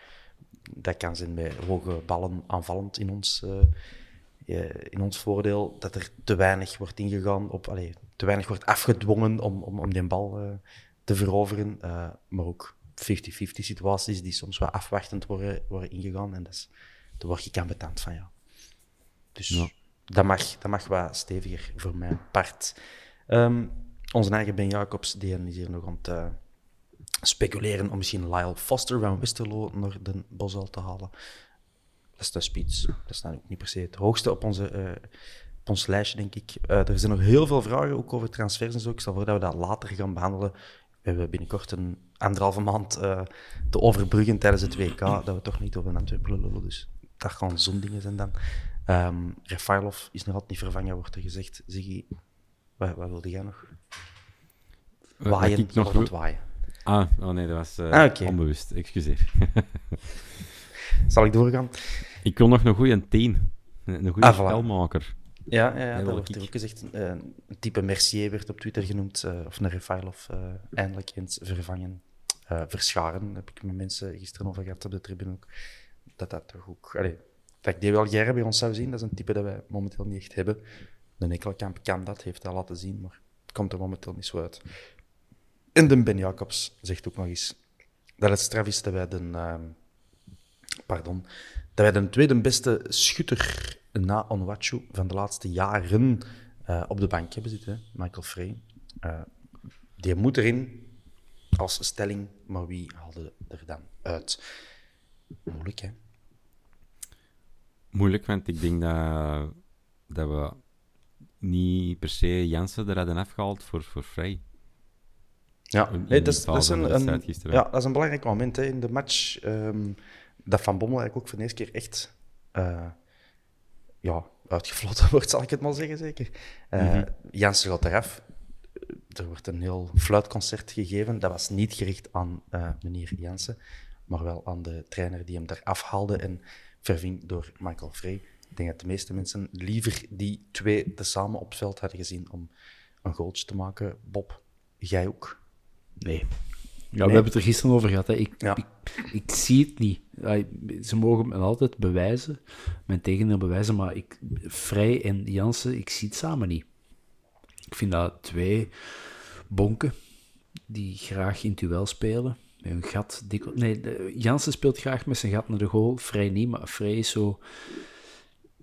Dat kan zijn bij hoge ballen aanvallend in ons, eh, eh, in ons voordeel. Dat er te weinig wordt ingegaan op, allee, te weinig wordt afgedwongen om, om, om die bal te veroveren. Maar ook 50-50 situaties die soms wat afwachtend worden, worden ingegaan. En dat is, daar word ik ambetant van, ja. Dus Ja. dat, mag, dat mag wat steviger voor mijn part. Ehm, onze eigen Ben Jacobs, die is hier nog aan het eh, speculeren om misschien Lyle Foster van Westerlo naar de Bosal te halen. Dat is de spits. Dat is dan ook niet per se het hoogste op, onze, eh, op ons lijstje, denk ik. Eh, er zijn nog heel veel vragen, ook over transfers en zo. Ik stel voor dat we dat later gaan behandelen. We hebben binnenkort een anderhalve maand eh, te overbruggen tijdens het WK, dat we toch niet over Antwerpen lullen. Dus dat gaan zo'n dingen zijn dan. Ehm Refailov is nog altijd niet vervangen, wordt er gezegd. Ziggy, wat, wat wilde jij nog? Waaien, ik nog wil- waaien. Ah, oh nee, dat was eh, Ah, onbewust. Excuseer. Zal ik doorgaan? ik wil nog een goede tien. Een een goede Ah, spelmaker. Ja, ja, ja dat wordt ook gezegd. Eh, Een type Mercier werd op Twitter genoemd, eh, of een Refailov eh eindelijk eens vervangen. Eh, verscharen, heb ik met mensen gisteren over gehad op de tribune ook. Dat dat toch ook... Allee, dat ik bij ons zou zien, dat is een type dat wij momenteel niet echt hebben. De Nekkelkamp kan dat, heeft dat laten zien, maar het komt er momenteel niet zo uit. En de Ben Jacobs zegt ook nog eens dat het straf is dat wij de... ehm, pardon, dat wij de tweede beste schutter na Onwachu van de laatste jaren eh, op de bank hebben zitten, Michael Frey. Eh, die moet erin als stelling, maar wie haalde er dan uit? Moeilijk, hè? Moeilijk, want ik denk dat, dat we niet per se Jansen er hadden afgehaald voor, voor Vrij. Ja, nee, dat, is, dat, is een, ja, dat is een belangrijk moment hè, in de match. ehm, dat Van Bommel eigenlijk ook voor de eerste keer echt eh, ja, uitgefloten wordt, zal ik het maar zeggen, zeker. Eh Mhm. Jansen gaat eraf. Er wordt een heel fluitconcert gegeven. Dat was niet gericht aan eh, meneer Jansen, maar wel aan de trainer die hem eraf haalde en verving door Michael Frey. Ik denk dat de meeste mensen liever die twee tezamen op het veld hadden gezien om een goaltje te maken. Bob, jij ook? Nee. Ja, we hebben het er gisteren over gehad. Hè. Ik, Ja. ik, ik zie het niet. Ze mogen me altijd bewijzen, mijn tegendeel bewijzen, maar ik, Vrij en Jansen, ik zie het samen niet. Ik vind dat twee bonken die graag in duel spelen. Met hun gat dik... Nee, Jansen speelt graag met zijn gat naar de goal. Vrij niet, maar Vrij is zo...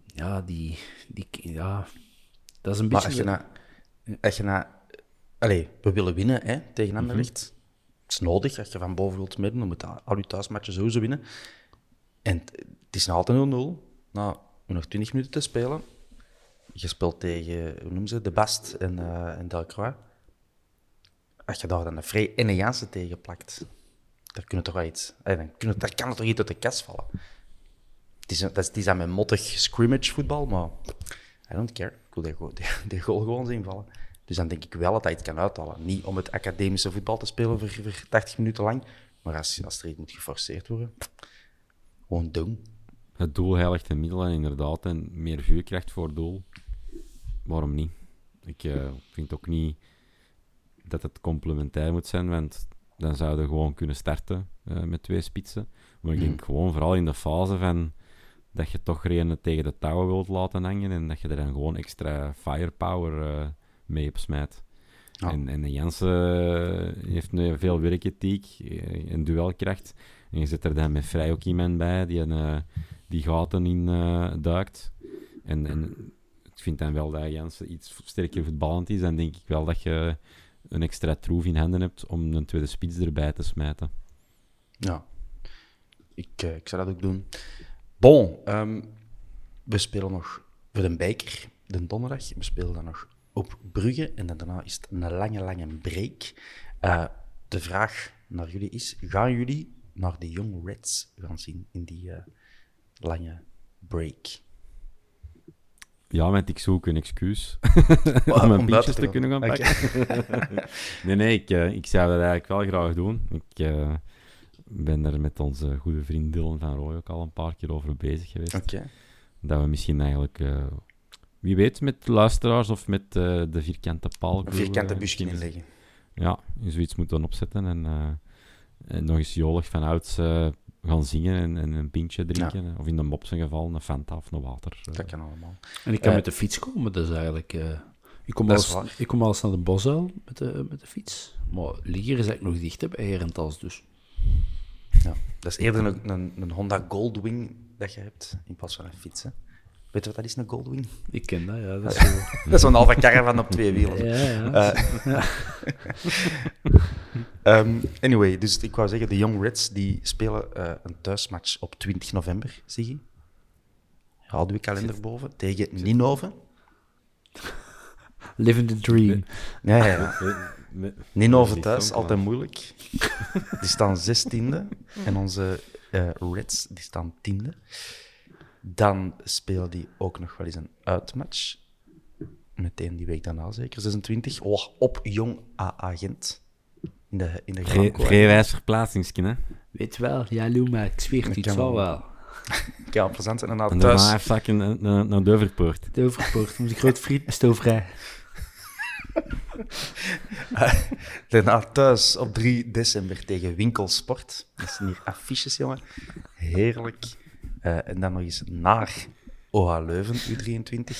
Ja, die... die ja, dat is een Maar beetje... als je na, als je na, allee, we willen winnen hè, tegen Anderlecht. Het is nodig als je van boven wilt midden, dan moet je al je thuismatchen sowieso winnen. En het het is nog altijd 0-0. Nou, nog 20 minuten te spelen. Je speelt tegen, hoe noemen ze, De Bast en, eh en Delcroix. Als je daar dan een Vrij en een tegen plakt, daar, kunnen toch wel iets, eh, dan kunnen, daar kan er toch iets uit de kast vallen. Het is, dat is, het aan mijn mottig scrimmage voetbal, maar I don't care. Ik wil die, die goal gewoon zien vallen. Dus dan denk ik wel dat hij het kan uithalen. Niet om het academische voetbal te spelen voor, voor 80 minuten lang, maar als, als er iets moet geforceerd worden, gewoon doen. Het doel heiligt de middelen, inderdaad. En meer vuurkracht voor doel. Waarom niet? Ik eh, vind ook niet dat het complementair moet zijn, want dan zouden we gewoon kunnen starten eh, met twee spitsen. Maar ik denk gewoon vooral in de fase van dat je toch reden tegen de touwen wilt laten hangen en dat je er dan gewoon extra firepower eh, mee op smijt. Ja. En, en Jansen eh, heeft nu veel werkethiek eh, en duelkracht. En je zet er dan met vrij ook iemand bij die, een, eh, die gaten in duikt. En, en ik vind dan wel dat Jansen iets sterker voetballend is. Dan denk ik wel dat je een extra troef in handen hebt om een tweede spits erbij te smijten. Ja, ik, ik zou dat ook doen. Bon, ehm, we spelen nog voor de beker, de donderdag. We spelen dan nog op Brugge en dan daarna is het een lange, lange break. Eh, de vraag naar jullie is, gaan jullie naar de Young Reds gaan zien in die eh, lange break? Ja, want ik zoek een excuus Om mijn pintjes te kunnen gaan pakken. nee, nee, ik, eh, ik zou dat eigenlijk wel graag doen. Ik ben er met onze goede vriend Dylan van Rooij ook al een paar keer over bezig geweest. Dat we misschien eigenlijk, wie weet, met luisteraars of met eh, de vierkante paal. Een vierkante busje inleggen. Ja, zoiets moeten opzetten en, eh, en nog eens jolig van ouds eh, gaan zingen en, en een pintje drinken. Of in de mop zijn geval een Fanta of een water. Dat kan allemaal. En ik kan met de fiets komen, dus eigenlijk... eh, ik, kom Dat al is eens, waar. ik kom al eens naar de bosuil met de, met de fiets. Maar Lier is eigenlijk nog dicht hè, bij Herentals, dus... Ja. Dat is eerder een, een, een Honda Goldwing dat je hebt, in plaats van een fiets. Hè. Weet je wat dat is, een Goldwing? Ik ken dat, ja. Dat is zo... Dat is zo'n halve caravan op twee wielen. ja, ja. Ehm, anyway, dus ik wou zeggen, de Young Reds die spelen eh, een thuismatch op 20 november, zie je. Houd uw kalender boven. Tegen Ninove. Living the dream. Ja, ja, ja. Met- Ninove met thuis, altijd moeilijk. Die staan zestiende. En onze eh, Reds, die staan tiende. Dan spelen die ook nog wel eens een uitmatch. Meteen die week daarna zeker, 26. Oh, op Jong AA Gent. In de, in de Vrij, Gramco. vrij wijs verplaatsingsje, hè. Weet wel, ja, Lou, maar ik zweer het, Ik zal wel. wel. Ja, plezant. En dan En daarna thuis, even zakken naar, naar, naar Duiverpoort. De overpoort, onze grote vriend, stoofvrij. daarna thuis op 3 december tegen Winkelsport. Dat zijn hier affiches, jongen. Heerlijk. Eh, en dan nog eens naar OH Leuven, U23,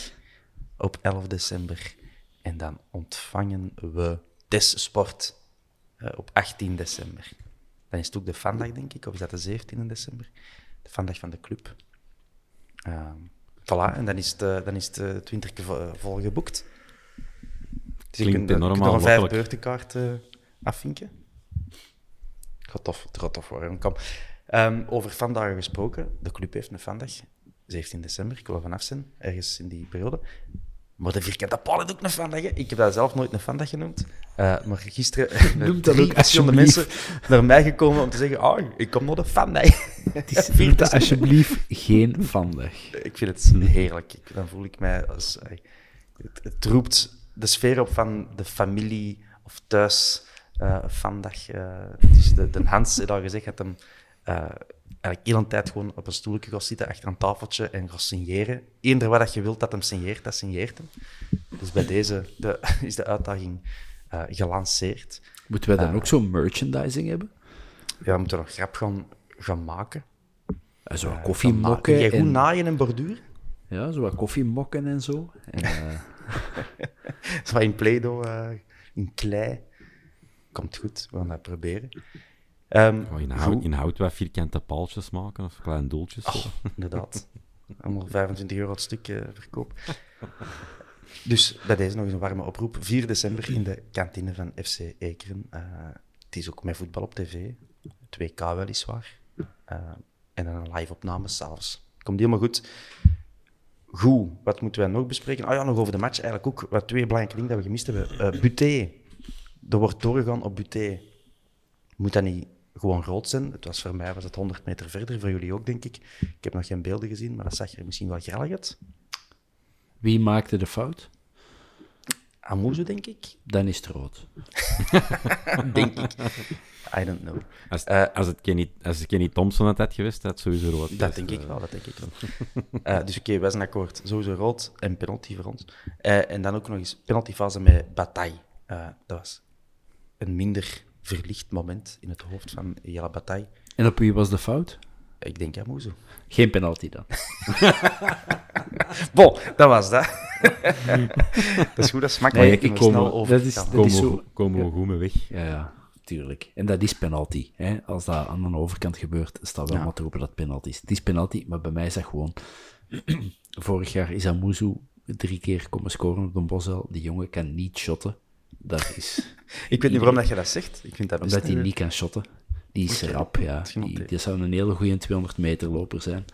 op 11 december. En dan ontvangen we Des Sport eh, op 18 december. Dan is het ook de vandag, denk ik, of is dat de 17 december? De vandag van de club. Ehm voilà, en dan is het, eh, dan is het eh, 20 keer vo- vol geboekt. Dus je Klinkt kunt, enorm je kunt nog een vijf beurtenkaart afvinken. Het gaat tof, het gaat tof worden. Kom. Ehm, over vandaag gesproken. De club heeft een vandag, 17 december. Ik wil er vanaf zijn, ergens in die periode. Maar de vierkante paal heeft ook een vandag. hè. Ik heb dat zelf nooit een vandag genoemd. Eh, maar gisteren Noem dat drie verschillende mensen naar mij gekomen om te zeggen: Oh, ik kom naar de vandag. Noem dat alsjeblieft geen vandaag. Ik vind het heerlijk. Ik, dan voel ik mij als. eh, Het, het roept de sfeer op van de familie of thuis eh vandaag. dus de, de Hans heeft al gezegd dat hem eh, eigenlijk heel een tijd gewoon op een stoeltje gaat zitten achter een tafeltje en gaat signeren. Eender wat dat je wilt dat hem signeert, dat signeert hem. Dus bij deze de, is de uitdaging eh, gelanceerd. Moeten wij dan ook zo'n merchandising hebben? Ja, we moeten nog grap gaan, gaan maken. Uh, zo koffiemokken jij goed en... naaien en borduren? Ja, zo wat koffiemokken en zo. En, eh, Zo in Play-Doh, eh, in klei. Komt goed, we gaan dat proberen. Ehm, Oh, in, hout, in hout wat vierkante paaltjes maken of kleine doeltjes. zo. Inderdaad. Allemaal 25 euro het stuk eh, verkoop. Dus bij deze nog eens een warme oproep. 4 december in de kantine van FC Ekeren. Eh, het is ook met voetbal op tv. 2K weliswaar. Eh, en dan een live-opname s'avonds. Komt helemaal goed. Goed, wat moeten wij nog bespreken? Ah ja, nog over de match eigenlijk ook. Wat twee belangrijke dingen dat we gemist hebben. Eh Buté. Er wordt doorgegaan op Buté. Moet dat niet gewoon rood zijn? Het was voor mij was het 100 meter verder, voor jullie ook, denk ik. Ik heb nog geen beelden gezien, maar dat zag er misschien wel grellig uit. wie maakte de fout? Amuzu, denk ik. Dan is het rood. Denk ik. I don't know. Als, Eh, als, het Kenny, als het Kenny Thompson het had geweest, had het sowieso rood Dat denk ik wel, dat denk ik wel. Eh, dus oké, wij zijn akkoord. Sowieso rood en penalty voor ons. Eh, en dan ook nog eens penaltyfase met Bataille. Eh, dat was een minder verlicht moment in het hoofd van Jelle Bataille. En op wie was de fout? Ik denk Amuzu. Geen penalty dan. Bon, dat was dat. dat is goed, dat is makkelijk. Nee, ik kom- snel dat over is- dat Komen, is we zo- komen we goed mee weg. Ja, ja, tuurlijk. En dat is penalty. Hè? Als dat aan de overkant gebeurt, staat wel Ja. maar te hopen dat het penalty is. Het is penalty, maar bij mij is dat gewoon... Vorig jaar is Amuzu drie keer komen scoren op de Bosel. Die jongen kan niet shotten. Dat is Ik weet niet waarom dat je dat zegt. Ik vind dat best omdat hij niet kan shotten. Die is rap, ja. Die, die zou een hele goede 200 meter loper zijn.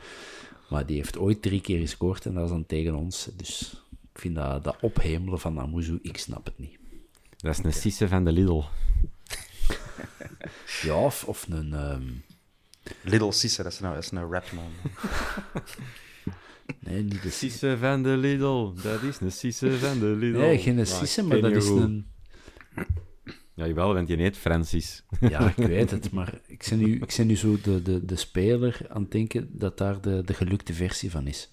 Maar die heeft ooit drie keer gescoord en dat is dan tegen ons. Dus ik vind dat, dat ophemelen van Amuzu, ik snap het niet. Dat is een Sisse van de Lidl. Ja, of, of een... ehm, Little Sisse, dat is nou, dat is een rapman. nee, niet de Sisse. Sisse van de Lidl, dat is een Sisse van de Lidl. Nee, geen Sisse, maar ken dat is goed. een... Ja, jawel, want je heet Francis. Ja, ik weet het, maar ik ben nu, ik ben nu zo de, de, de speler aan het denken dat daar de, de gelukte versie van is.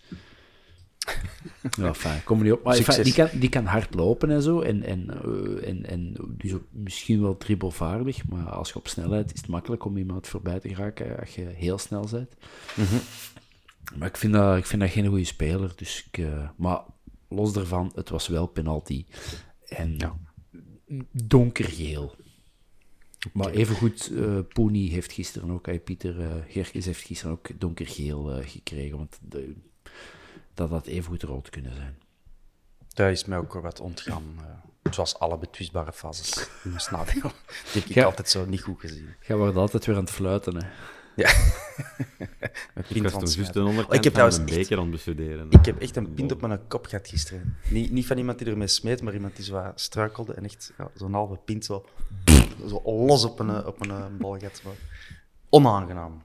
Ja, fijn, kom er niet op. Maar enfin, die, kan, die kan hard lopen en zo, en, en, eh, en, en dus ook misschien wel dribbelvaardig, maar als je op snelheid is het makkelijk om iemand voorbij te geraken als je heel snel bent. Maar ik vind, dat, ik vind dat geen goede speler, dus ik, eh, maar los daarvan, het was wel penalty. En donkergeel. Maar evengoed, eh Pony heeft gisteren ook, eh, Pieter eh Gerkes heeft gisteren ook donkergeel eh, gekregen, want de, dat had evengoed rood kunnen zijn. Daar is mij ook wel wat ontgaan. zoals alle betwistbare fases in. Die heb ik Ja. altijd zo niet goed gezien. Jij wordt altijd weer aan het fluiten, hè. Ja. Met Ik pint van de heb een trouwens echt- beker aan het bestuderen. Ik heb echt een pint op mijn kop gehad gisteren. Niet, niet van iemand die ermee smeet, maar iemand die zo struikelde en echt ja, zo'n halve pint zo, zo los op een, op een eh, bal. Maar onaangenaam.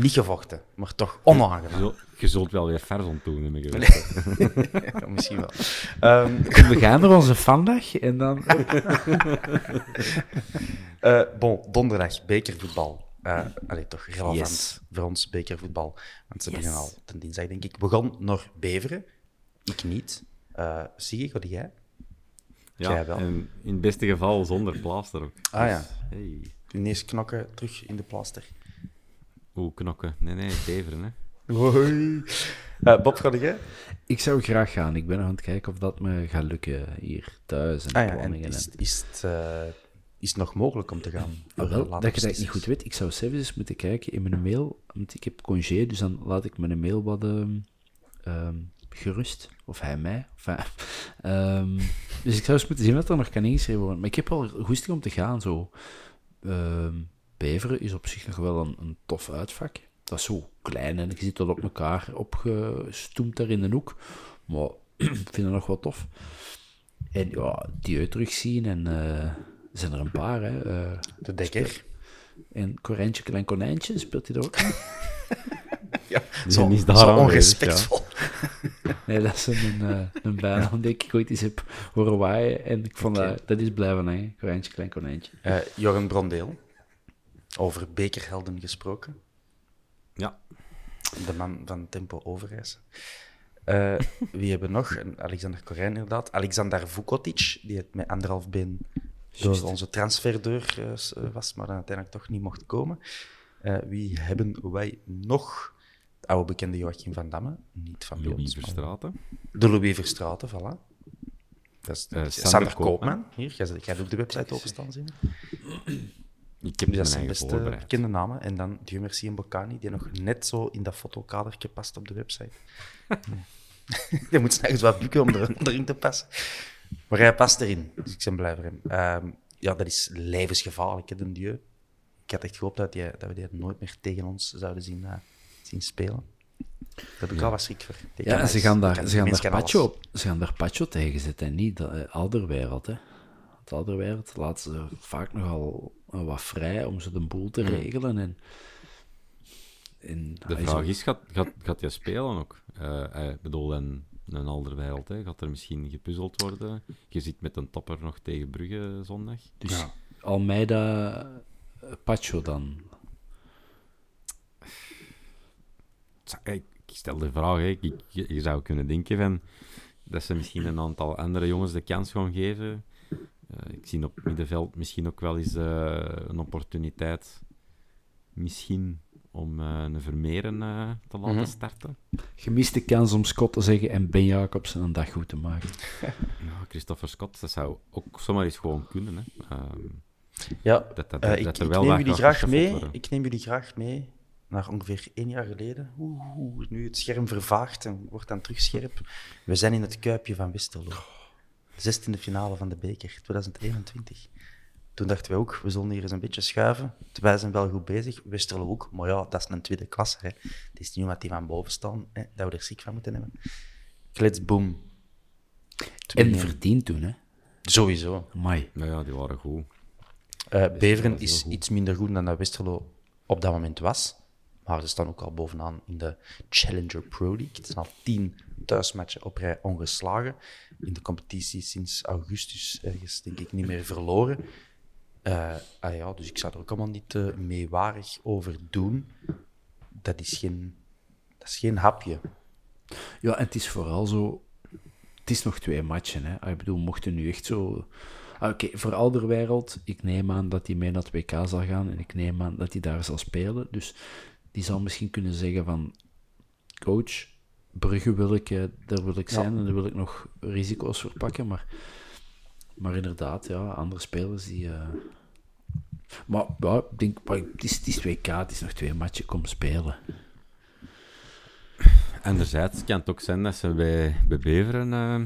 Niet gevochten, maar toch onaangenaam. je zult wel weer vers ontdoen, heb ik geweten. Ja, misschien wel. Ehm, We gaan naar onze vandaag en dan... eh, bon, donderdag, bekervoetbal. Eh allee, toch relevant Yes. voor ons, bekervoetbal. Want ze Yes. beginnen al ten dinsdag, denk ik. Begon naar Beveren. Ik niet. Eh zie je, jij? Ja, Jij wel. en in het beste geval zonder plaaster ook. Ah, ja. Dus, Hey. Ineens knokken terug in de plaster. Oeh, knokken. Nee, nee, beveren, hè. Hoi. Eh, Bob, ga jij? Ik zou graag gaan. Ik ben nog aan het kijken of dat me gaat lukken hier thuis en Ah ja, en planningen. is, en- is, het, eh, is het nog mogelijk om te gaan? Ah, wel, dat je dat niet goed weet. Ik zou zelfs eens moeten kijken in mijn mail. Want ik heb congé, dus dan laat ik mijn mail wat ehm, ehm, gerust. Of hij mij. Of hij- ehm, dus ik zou eens moeten zien wat er nog kan ingeschreven worden. Maar ik heb wel goesting om te gaan. Zo. Beveren is op zich nog wel een, een tof uitvak. Dat is zo klein en je zit tot op elkaar opgestoemd daar in de hoek. Maar ik vind het nog wel tof. En ja, die terugzien en eh, zijn er een paar. Hè. eh, De dekker. en Corijntje Klein Konijntje, speelt hij daar ook? Ja, Die zo, is zo daar aanwezig, onrespectvol. Nee, dat is een, eh, een bijnaam die ik ooit eens heb horen waaien. En ik vond dat, dat is blijven hangen. Corijntje Klein Konijntje. Eh, Joran Brondeel. Over bekerhelden gesproken. Ja. De man van Tempo Overijs. Eh, wie hebben we nog? Alexander Corijn, inderdaad. Alexander Vukotic, die het met anderhalf been door onze transferdeur eh, eh, was, maar dan uiteindelijk toch niet mocht komen. Eh, wie hebben wij nog? De oude bekende Joachim van Damme, niet van Louis ons, Verstraeten. De Louis Verstraeten, voilà. Dat is, Sander, Koopman. Koopman. Hier, jij, jij doet de website openstaan, zien. Ik heb Dus dat zijn eigen best voorbereid. bekende namen. En dan Dieu Merci en Bocani, die nog net zo in dat fotokadertje past op de website. Je moet nergens wat bukken om om erin te passen. Maar hij past erin, dus ik ben blij voor hem. Ehm, ja, dat is levensgevaarlijk, hè, de Dieu. Ik had echt gehoopt dat, die, dat we die nooit meer tegen ons zouden zien, eh, zien spelen. Daar heb ik al wat schrik voor. Die Ja, en ze gaan daar, ze gaan daar, op, ze gaan daar Pacho tegen zetten en niet de eh, Alderwereld. Hè. Het Alderwereld laat ze vaak nogal eh, wat vrij om ze de boel te regelen. En, en, De vraag is, gaat, gaat, gaat hij spelen ook? Eh, ik bedoel, in een andere wereld, hè? gaat er misschien gepuzzeld worden? Je zit met een topper nog tegen Brugge zondag. Dus Almeida, eh, Pacho dan. Ik stel de vraag, hè. Ik, je, je zou kunnen denken van, dat ze misschien een aantal andere jongens de kans gaan geven. Eh, ik zie op middenveld misschien ook wel eens eh, een opportuniteit, misschien om eh, een Vermeeren eh, te laten Mhm. starten. Gemiste kans om Scott te zeggen en Ben Jacobsen een dag goed te maken. Ja, Christopher Scott, dat zou ook zomaar eens gewoon kunnen. Hè. Ehm, Ja, dat, dat, eh, dat ik, er neem jullie graag mee. worden. Ik neem jullie graag mee naar ongeveer één jaar geleden. Oeh, oeh, nu het scherm vervaagt en wordt dan terug scherp. We zijn in het kuipje van Westerlo. 16e finale van de beker, 2021. Toen dachten we ook, we zullen hier eens een beetje schuiven. Wij zijn wel goed bezig. Westerlo ook. Maar ja, dat is een tweede klasse. Hè. Het is niet omdat die van boven staan, hè, dat we er ziek van moeten hebben. Klets, boom. En 2-1. verdiend toen, hè. Sowieso. Amai. Nou ja, die waren goed. Eh, Beveren is iets minder goed dan dat Westerlo op dat moment was. Maar ze staan ook al bovenaan in de Challenger Pro League. Het zijn al tien thuismatchen op rij ongeslagen. In de competitie sinds augustus ergens, denk ik, niet meer verloren. Eh, ah ja, dus ik zou er ook allemaal niet te meewarig over doen. Dat is geen, dat is geen hapje. Ja, en het is vooral zo... Het is nog twee matchen, hè. Ah, Ik bedoel, mochten nu echt zo... Ah, Oké, voor Alderwereld, ik neem aan dat hij mee naar het WK zal gaan en ik neem aan dat hij daar zal spelen. Dus die zal misschien kunnen zeggen van... Coach, Brugge wil ik, eh, daar wil ik zijn en daar wil ik nog risico's voor pakken. Maar, maar inderdaad, ja, andere spelers die... eh, Maar ik denk, het, is, het is het is nog twee matchen, kom spelen. Anderzijds kan het ook zijn dat ze bij, bij Beveren eh,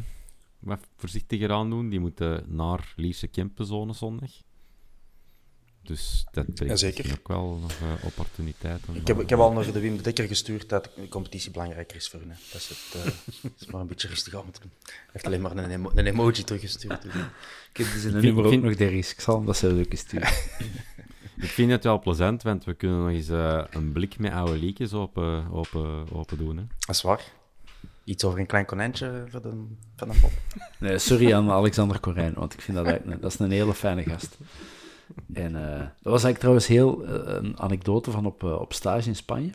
wat voorzichtiger aan doen. Die moeten naar Lierse Kempenzone zondag. Dus dat brengt Jazeker. misschien ook wel nog eh, opportuniteiten. Ik heb, ik heb al naar de Wim de Dekker gestuurd dat de competitie belangrijker is voor hen. hè. Dat is het. eh, is maar een beetje rustig aan moeten doen. Hij heeft alleen maar een, emo- een emoji teruggestuurd. Dus, eh. Ik heb dus een vind- nummer ook vind- nog der is. Ik zal hem dat zo leuk sturen. Ik vind het wel plezant, want we kunnen nog eens eh, een blik met oude liedjes open, open, open doen. Hè. Dat is waar. Iets over een klein konijntje voor de, van de pop. Nee, sorry aan Alexander Corijn, want ik vind dat eigenlijk een, dat is een hele fijne gast. En eh, dat was eigenlijk trouwens heel eh, een anekdote van op, eh, op stage in Spanje.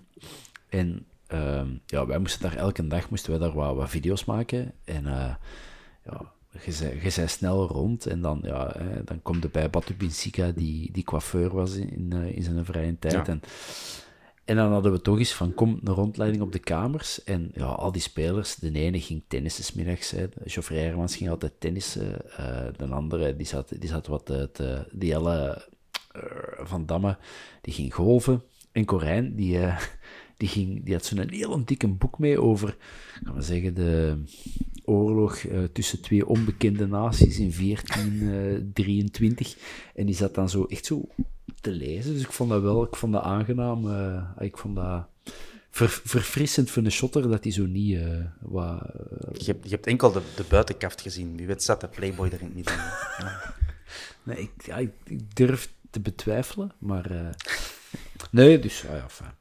En ehm, ja, wij moesten daar elke dag moesten wij daar wat, wat video's maken. En ja, je zei, je zei snel rond en dan, ja, hè, dan komt er bij Batu Binsika, die, die coiffeur was in, in, in zijn vrije tijd. Ja. En, en dan hadden we toch eens van, kom, een rondleiding op de kamers. En ja, al die spelers, de ene ging tennissen 's middags. hè. Geoffrey Hermans ging altijd tennissen. eh, de andere, die zat, die zat wat te... die Jelle eh, van Damme, die ging golven. En Corijn, die, eh, die, ging, die had zo'n heel dikke boek mee over, gaan we zeggen, de oorlog tussen twee onbekende naties in 1423. en die zat dan zo echt zo te lezen. Dus ik vond dat wel, ik vond dat aangenaam. eh, ik vond dat ver- verfrissend voor een shotter dat hij zo niet eh, wat... eh, Je hebt, je hebt enkel de, de buitenkaft gezien. Wie weet zat de Playboy erin niet in. Ja. nee, ik, ja, ik, ik durf te betwijfelen, maar... eh, nee, dus ja, ja, fijn.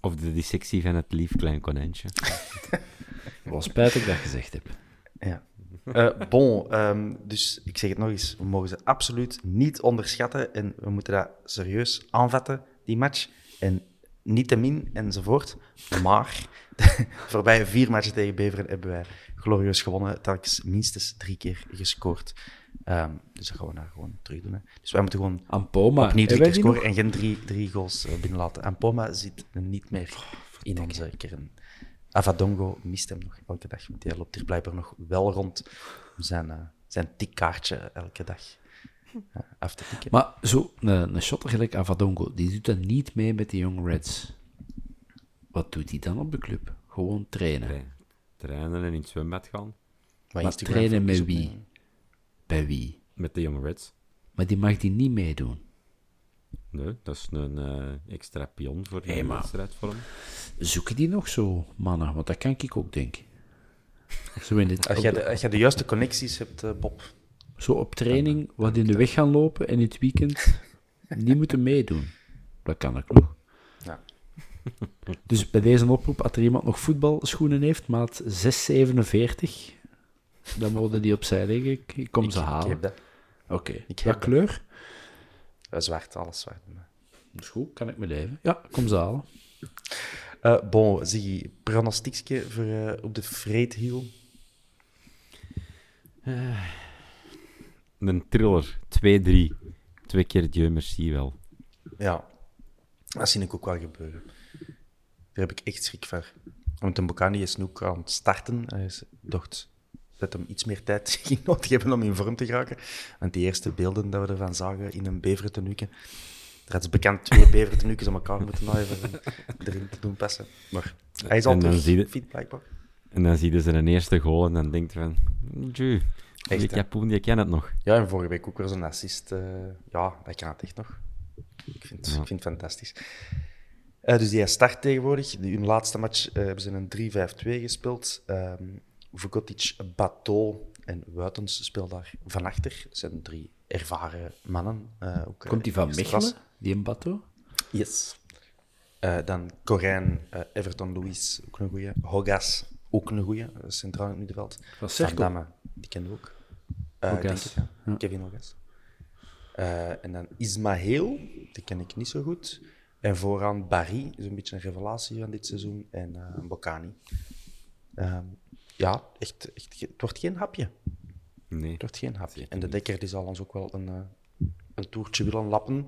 Of de dissectie van het lief klein konijntje. Wel spijt dat ik dat gezegd heb. Ja. Eh, bon, ehm, dus ik zeg het nog eens, we mogen ze absoluut niet onderschatten en we moeten dat serieus aanvatten, die match. En niet te min enzovoort. Maar de voorbije vier matchen tegen Beveren hebben wij glorieus gewonnen, telkens minstens drie keer gescoord. Ehm, dus dat gaan we nou gewoon terug doen. Hè. Dus wij moeten gewoon Ampoma, opnieuw drie keer scoren en geen drie, drie goals eh, binnenlaten. En Poma zit niet meer in onze kern. Avadongo mist hem nog elke dag, want hij loopt hier blijkbaar nog wel rond om zijn, eh, zijn tikkaartje elke dag eh, af te tikken. Maar zo, een, een shotter gelijk Avadongo, die doet dan niet mee met de Young Reds. Wat doet hij dan op de club? Gewoon trainen. Trainen. Trainen en in het zwembad gaan. Maar trainen met wie? Bij wie? Met de Young Reds. Maar die mag die niet meedoen. Nee, dat is een eh, extra pion voor de Hey, maar- wedstrijd voor hem. Zoeken die nog zo mannen? Want dat kan ik ook denken. Zo, in het, Als jij de, als jij de juiste connecties hebt, eh, Bob. zo op training wat in de weg gaan lopen en in het weekend niet moeten meedoen. Dat kan ik nog. Ja. Dus bij deze oproep, als er iemand nog voetbalschoenen heeft, maat 647, dan mogen die opzij liggen. Ik, ik kom Ik, ze ik halen. heb dat. Oké. Heb dat. kleur? Eh, zwart, alles zwart. Dat is goed, kan ik me leven. Ja, kom ze halen. Eh bon, zie pronostiekje voor eh, op de Vreedhiel. Een thriller, 2-3. Twee keer Dieu merci wel. Ja, dat zie ik ook wel gebeuren. Daar heb ik echt schrik voor. Want een Bocani is nu ook aan het starten. Hij is, dacht dat hem iets meer tijd ging nodig hebben om in vorm te geraken. Want die eerste beelden dat we ervan zagen in een bevertenuke, er had ze bekend twee bevertenukes aan elkaar moeten even erin te doen passen. Maar hij is al En dan terug zie je- fit, blijkbaar. En dan zie je zijn eerste goal en dan denkt van... Dieu, Die? Kapoen, die ken het nog. Ja, en vorige week ook weer zo'n assist. eh, ja, dat kan het echt nog. Ik vind, Ja. ik vind het fantastisch. Eh, dus die start tegenwoordig. Die, hun laatste match eh, hebben ze een 3-5-2 gespeeld. Ehm Vukotic, Bateau en Wuitens spelen daar van achter. Dat zijn drie ervaren mannen. eh, ook, eh, Komt die van Mechelen, klas. die Mbato? Yes. Eh, dan Corijn, Everton Louis, ook een goeie. Hogas, ook een goeie. Centraal in het middenveld. Van. Damme, die kende we ook. Ik Hogas, ja. ja. Kevin Hogas. En dan Ismaheel, die ken ik niet zo goed. En vooraan Barry, is een beetje een revelatie van dit seizoen. En Bocani. Ehm, ja, echt, het wordt geen hapje. Nee. Het wordt geen hapje. En de Dekker die zal ons ook wel een, eh, een toertje willen lappen.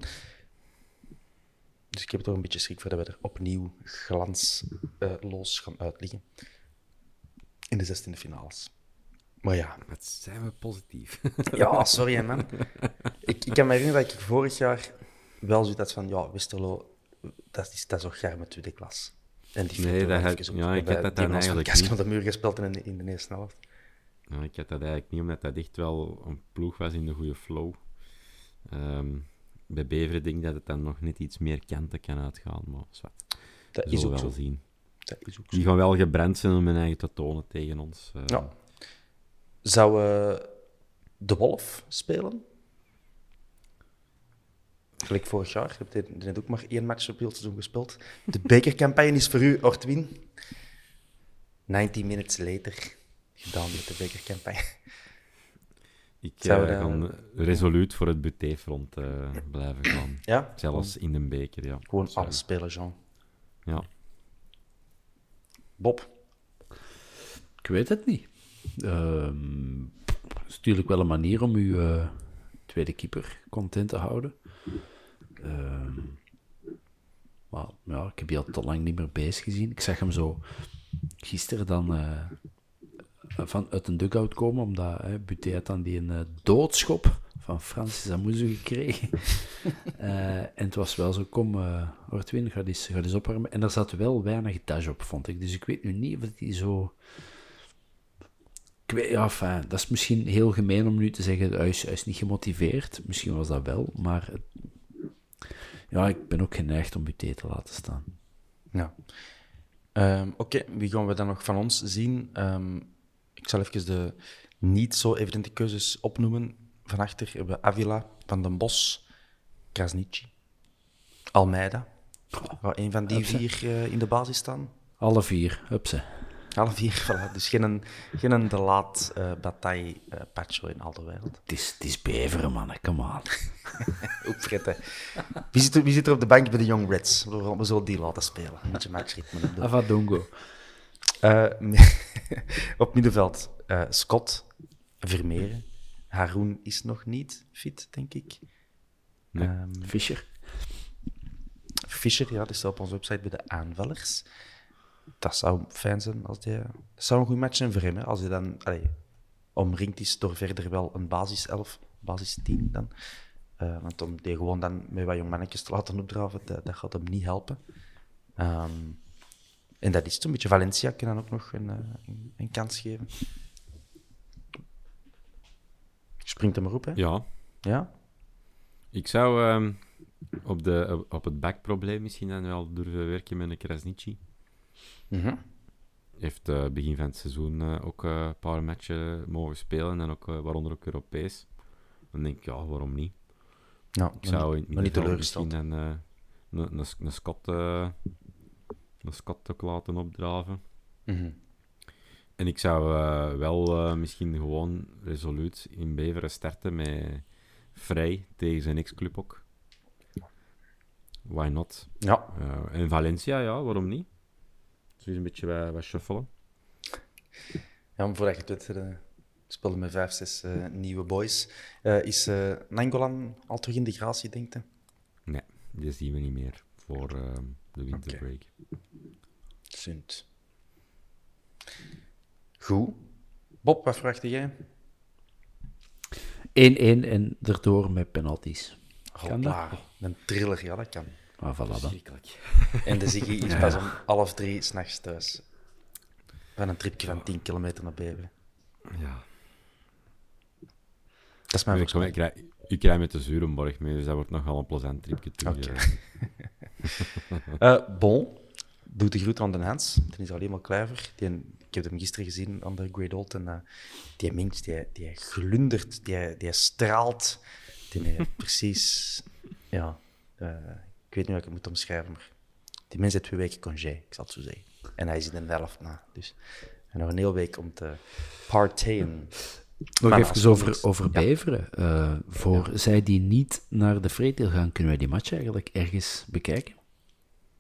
Dus ik heb toch een beetje schrik voor dat we er opnieuw glansloos gaan uitliggen. In de 16e finales. Maar ja, Wat zijn we positief. ja, sorry man. Ik, ik kan me herinneren dat ik vorig jaar wel zoiets had van, ja, Westerlo, dat is, dat is toch garme tweede klas. En die Nee, dat heb- op. ja, ik heb dat dan eigenlijk niet. van de muur gespeeld in, de- in de eerste helft. Ja, ik had dat eigenlijk niet, omdat dat echt wel een ploeg was in de goede flow. Ehm, bij Beveren denk ik dat het dan nog net iets meer kanten kan uitgaan, maar zwart. Dat is ook wel zo. zien. Dat is ook zo. Die gaan wel gebrand zijn om hun eigen te tonen tegen ons. Eh, Ja. Zou eh, de Wolf spelen? Gelijk vorig jaar. Je hebt dit- dit ook maar één match op heel het seizoen gespeeld. De bekercampagne is voor u, Ortwin. 90 minutes later. Gedaan met de bekercampagne. Ik Zou eh, dat- ga resoluut voor het butéfront eh blijven gaan. Ja? Zelfs in de beker, ja. Gewoon eh, alles spelen, Jean. Ja. Bob. Ik weet het niet. Ehm, Het is natuurlijk wel een manier om uw eh, tweede keeper content te houden. Ehm, maar ja, ik heb die al te lang niet meer bezig gezien. Ik zag hem zo gisteren dan eh, van uit een dugout komen, omdat hè, Buté had dan die een eh, doodschop van Francis Amuzu gekregen. Eh, en het was wel zo, kom, eh Ortwin, ga eens, ga eens opwarmen. En er zat wel weinig dash op, vond ik. Dus ik weet nu niet of die zo... Ik weet, ja, enfin, dat is misschien heel gemeen om nu te zeggen, hij is, hij is niet gemotiveerd. Misschien was dat wel, maar... het- ja, ik ben ook geneigd om Buté te laten staan. Ja. Ehm, Oké, wie gaan we dan nog van ons zien? Ehm, ik zal even de niet zo evidente keuzes opnoemen. Van achter hebben we Avila, Van den Bos, Krasniqi, Almeida. Waar een van die vier eh, in de basis staan. Alle vier, hup ze. Alle vier, voilà. Dus geen, geen een de laat eh bataille Pacho in al de wereld. Het is, het is beveren, mannen, come on. Hè. Wie zit, er, wie zit er op de bank bij de Young Reds? We we zullen die laten spelen. Een beetje matchritme. Avadongo. Eh, op middenveld eh, Scott, Vermeeren. Haroon is nog niet fit, denk ik. Nee. Ehm, Fischer. Fischer, ja, die staat op onze website bij de aanvallers. Dat zou fijn zijn als die... Dat zou een goed match zijn voor hem, hè, als hij dan allee, omringd is door verder wel een basiself, basisteam dan. Eh, want om die gewoon dan met wat jongmannetjes te laten opdraven, dat, dat gaat hem niet helpen. Ehm, en dat is het een beetje. Valencia kan dan ook nog een, eh, een, een kans geven. Springt hem erop, hè? ja, Ja? ik zou ehm, op, de, op het backprobleem misschien dan wel durven werken met een Krasniqi. Mhm. Heeft eh, begin van het seizoen ook een paar matchen mogen spelen en ook, waaronder ook Europees. Dan denk ik, ja, waarom niet? Nou, Ik zou niet misschien teleurgesteld. een, eh, een, een, een eh, een Scot ook laten opdraven. Mhm. En ik zou eh, wel misschien gewoon resoluut in Beveren starten met Vrij tegen zijn ex-club ook. Why not? Ja, en Valencia, ja, waarom niet? Eens een beetje wat, wat shuffelen. Ja, maar voordat je het weet, speelde met vijf, zes eh, nieuwe boys. Eh, is eh Nangolan al terug in de gratie, denkt je? Nee, die zien we niet meer voor eh, de winterbreak. Zunt. Goed. Bob, wat verwacht jij? 1-1 en erdoor met penalties. Kan dat? Hopla, Een thriller, ja, dat kan. Maar voilà dan. En de Ziggy is pas om half drie s'nachts thuis. Van een tripje van 10 kilometer naar Beveren. Ja. Dat is mijn Ik, voorspelling. rij, ik rij met de Zurenborg mee, dus dat wordt nog wel een plezant tripje terug. Eh. Bon, doe de groet aan de Hans. Dan is alleen maar kluiver. Die, ik heb hem gisteren gezien aan de Great Old. En eh, die mens, die, die glundert, die, die straalt. Die eh, precies... Ja, ik weet niet hoe ik het moet omschrijven, maar die mens heeft twee weken congé, ik zal het zo zeggen. En hij is in de helft na, dus... En nog een hele week om te partayen. Nog Maar even over, over ja. Beveren. Eh, voor zij die niet naar de Vreedeel gaan, kunnen wij die match eigenlijk ergens bekijken?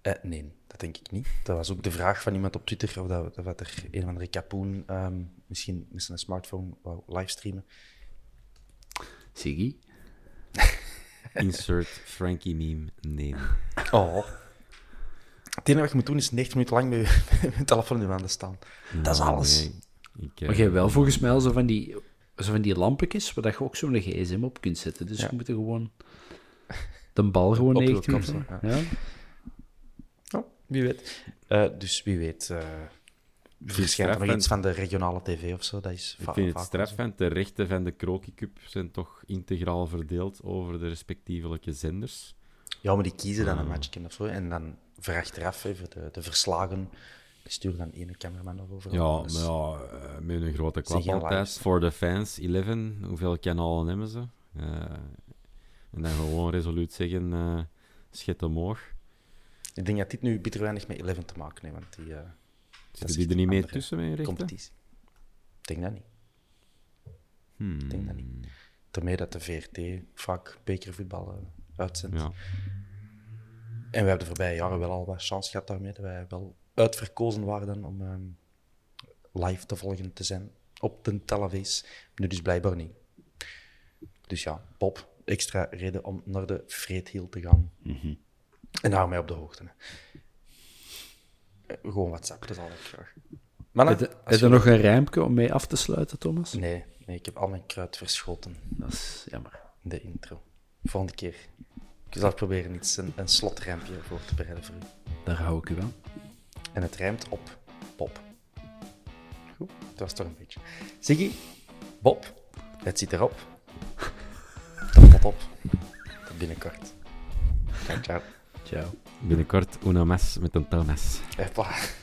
Eh, nee, dat denk ik niet. Dat was ook de vraag van iemand op Twitter, of dat, dat er een of andere kapoen ehm, misschien met zijn smartphone wou livestreamen. Siggy? Insert Frankie meme name. Oh. Het enige wat je moet doen is 90 minuten lang met je, telefoon in je handen staan. dat is alles. nee, ik, eh, Maar jij hebt wel volgens mij al zo van die, zo van die lampetjes waar dat je ook zo'n gsm op kunt zetten. Dus Ja. je moet er gewoon de bal gewoon Op je 90 kop, minuten... zo, Ja. Oh, wie weet. Eh, dus wie weet. eh verschijnt er nog straf iets van de regionale tv of zo. Dat is Ik vind het streffend. De rechten van de Kroki Cup zijn toch integraal verdeeld over de respectievelijke zenders. Ja, maar die kiezen dan een matchje of zo. En dan voor achteraf even de, de verslagen. Sturen dan ene cameraman erover. Ja, Dus- maar ja, eh, met een grote klap altijd. Voor de fans, 11. Hoeveel kanalen hebben ze? Eh, en dan gewoon resoluut zeggen, eh schet omhoog. Ik denk dat dit nu bitter weinig met Eleven te maken heeft, want die... dat Zitten die er niet mee andere tussen rechten? Competitie. Ik denk dat niet. Hmm, Ik denk dat niet. Daarmee dat de VRT vaak bekervoetbal uitzendt. Ja. En we hebben de voorbije jaren wel al wat chance gehad daarmee, dat wij wel uitverkozen waren om ehm, live te volgen te zijn op de televisie. Nu dus blijkbaar niet. Dus ja, Bob, extra reden om naar de Vreedhiel te gaan. En hou mij op de hoogte. hè. Eh, Gewoon WhatsApp, dat is altijd graag. Maar Heb je- heb je nog een rijmpje om mee af te sluiten, Thomas? Nee, nee, ik heb al mijn kruid verschoten Dat is jammer. in de intro. Volgende keer. Ik zal proberen iets, een, een slotrempje voor te bereiden voor u. Daar hou ik u aan. En het rijmt op Bob. Goed, dat was toch een beetje. Ziggy, Bob, het zit erop. Dat pot op. Tot binnenkort. Ciao, ciao. Ciao. Binnenkort una mes met een touwmes. Hoppa.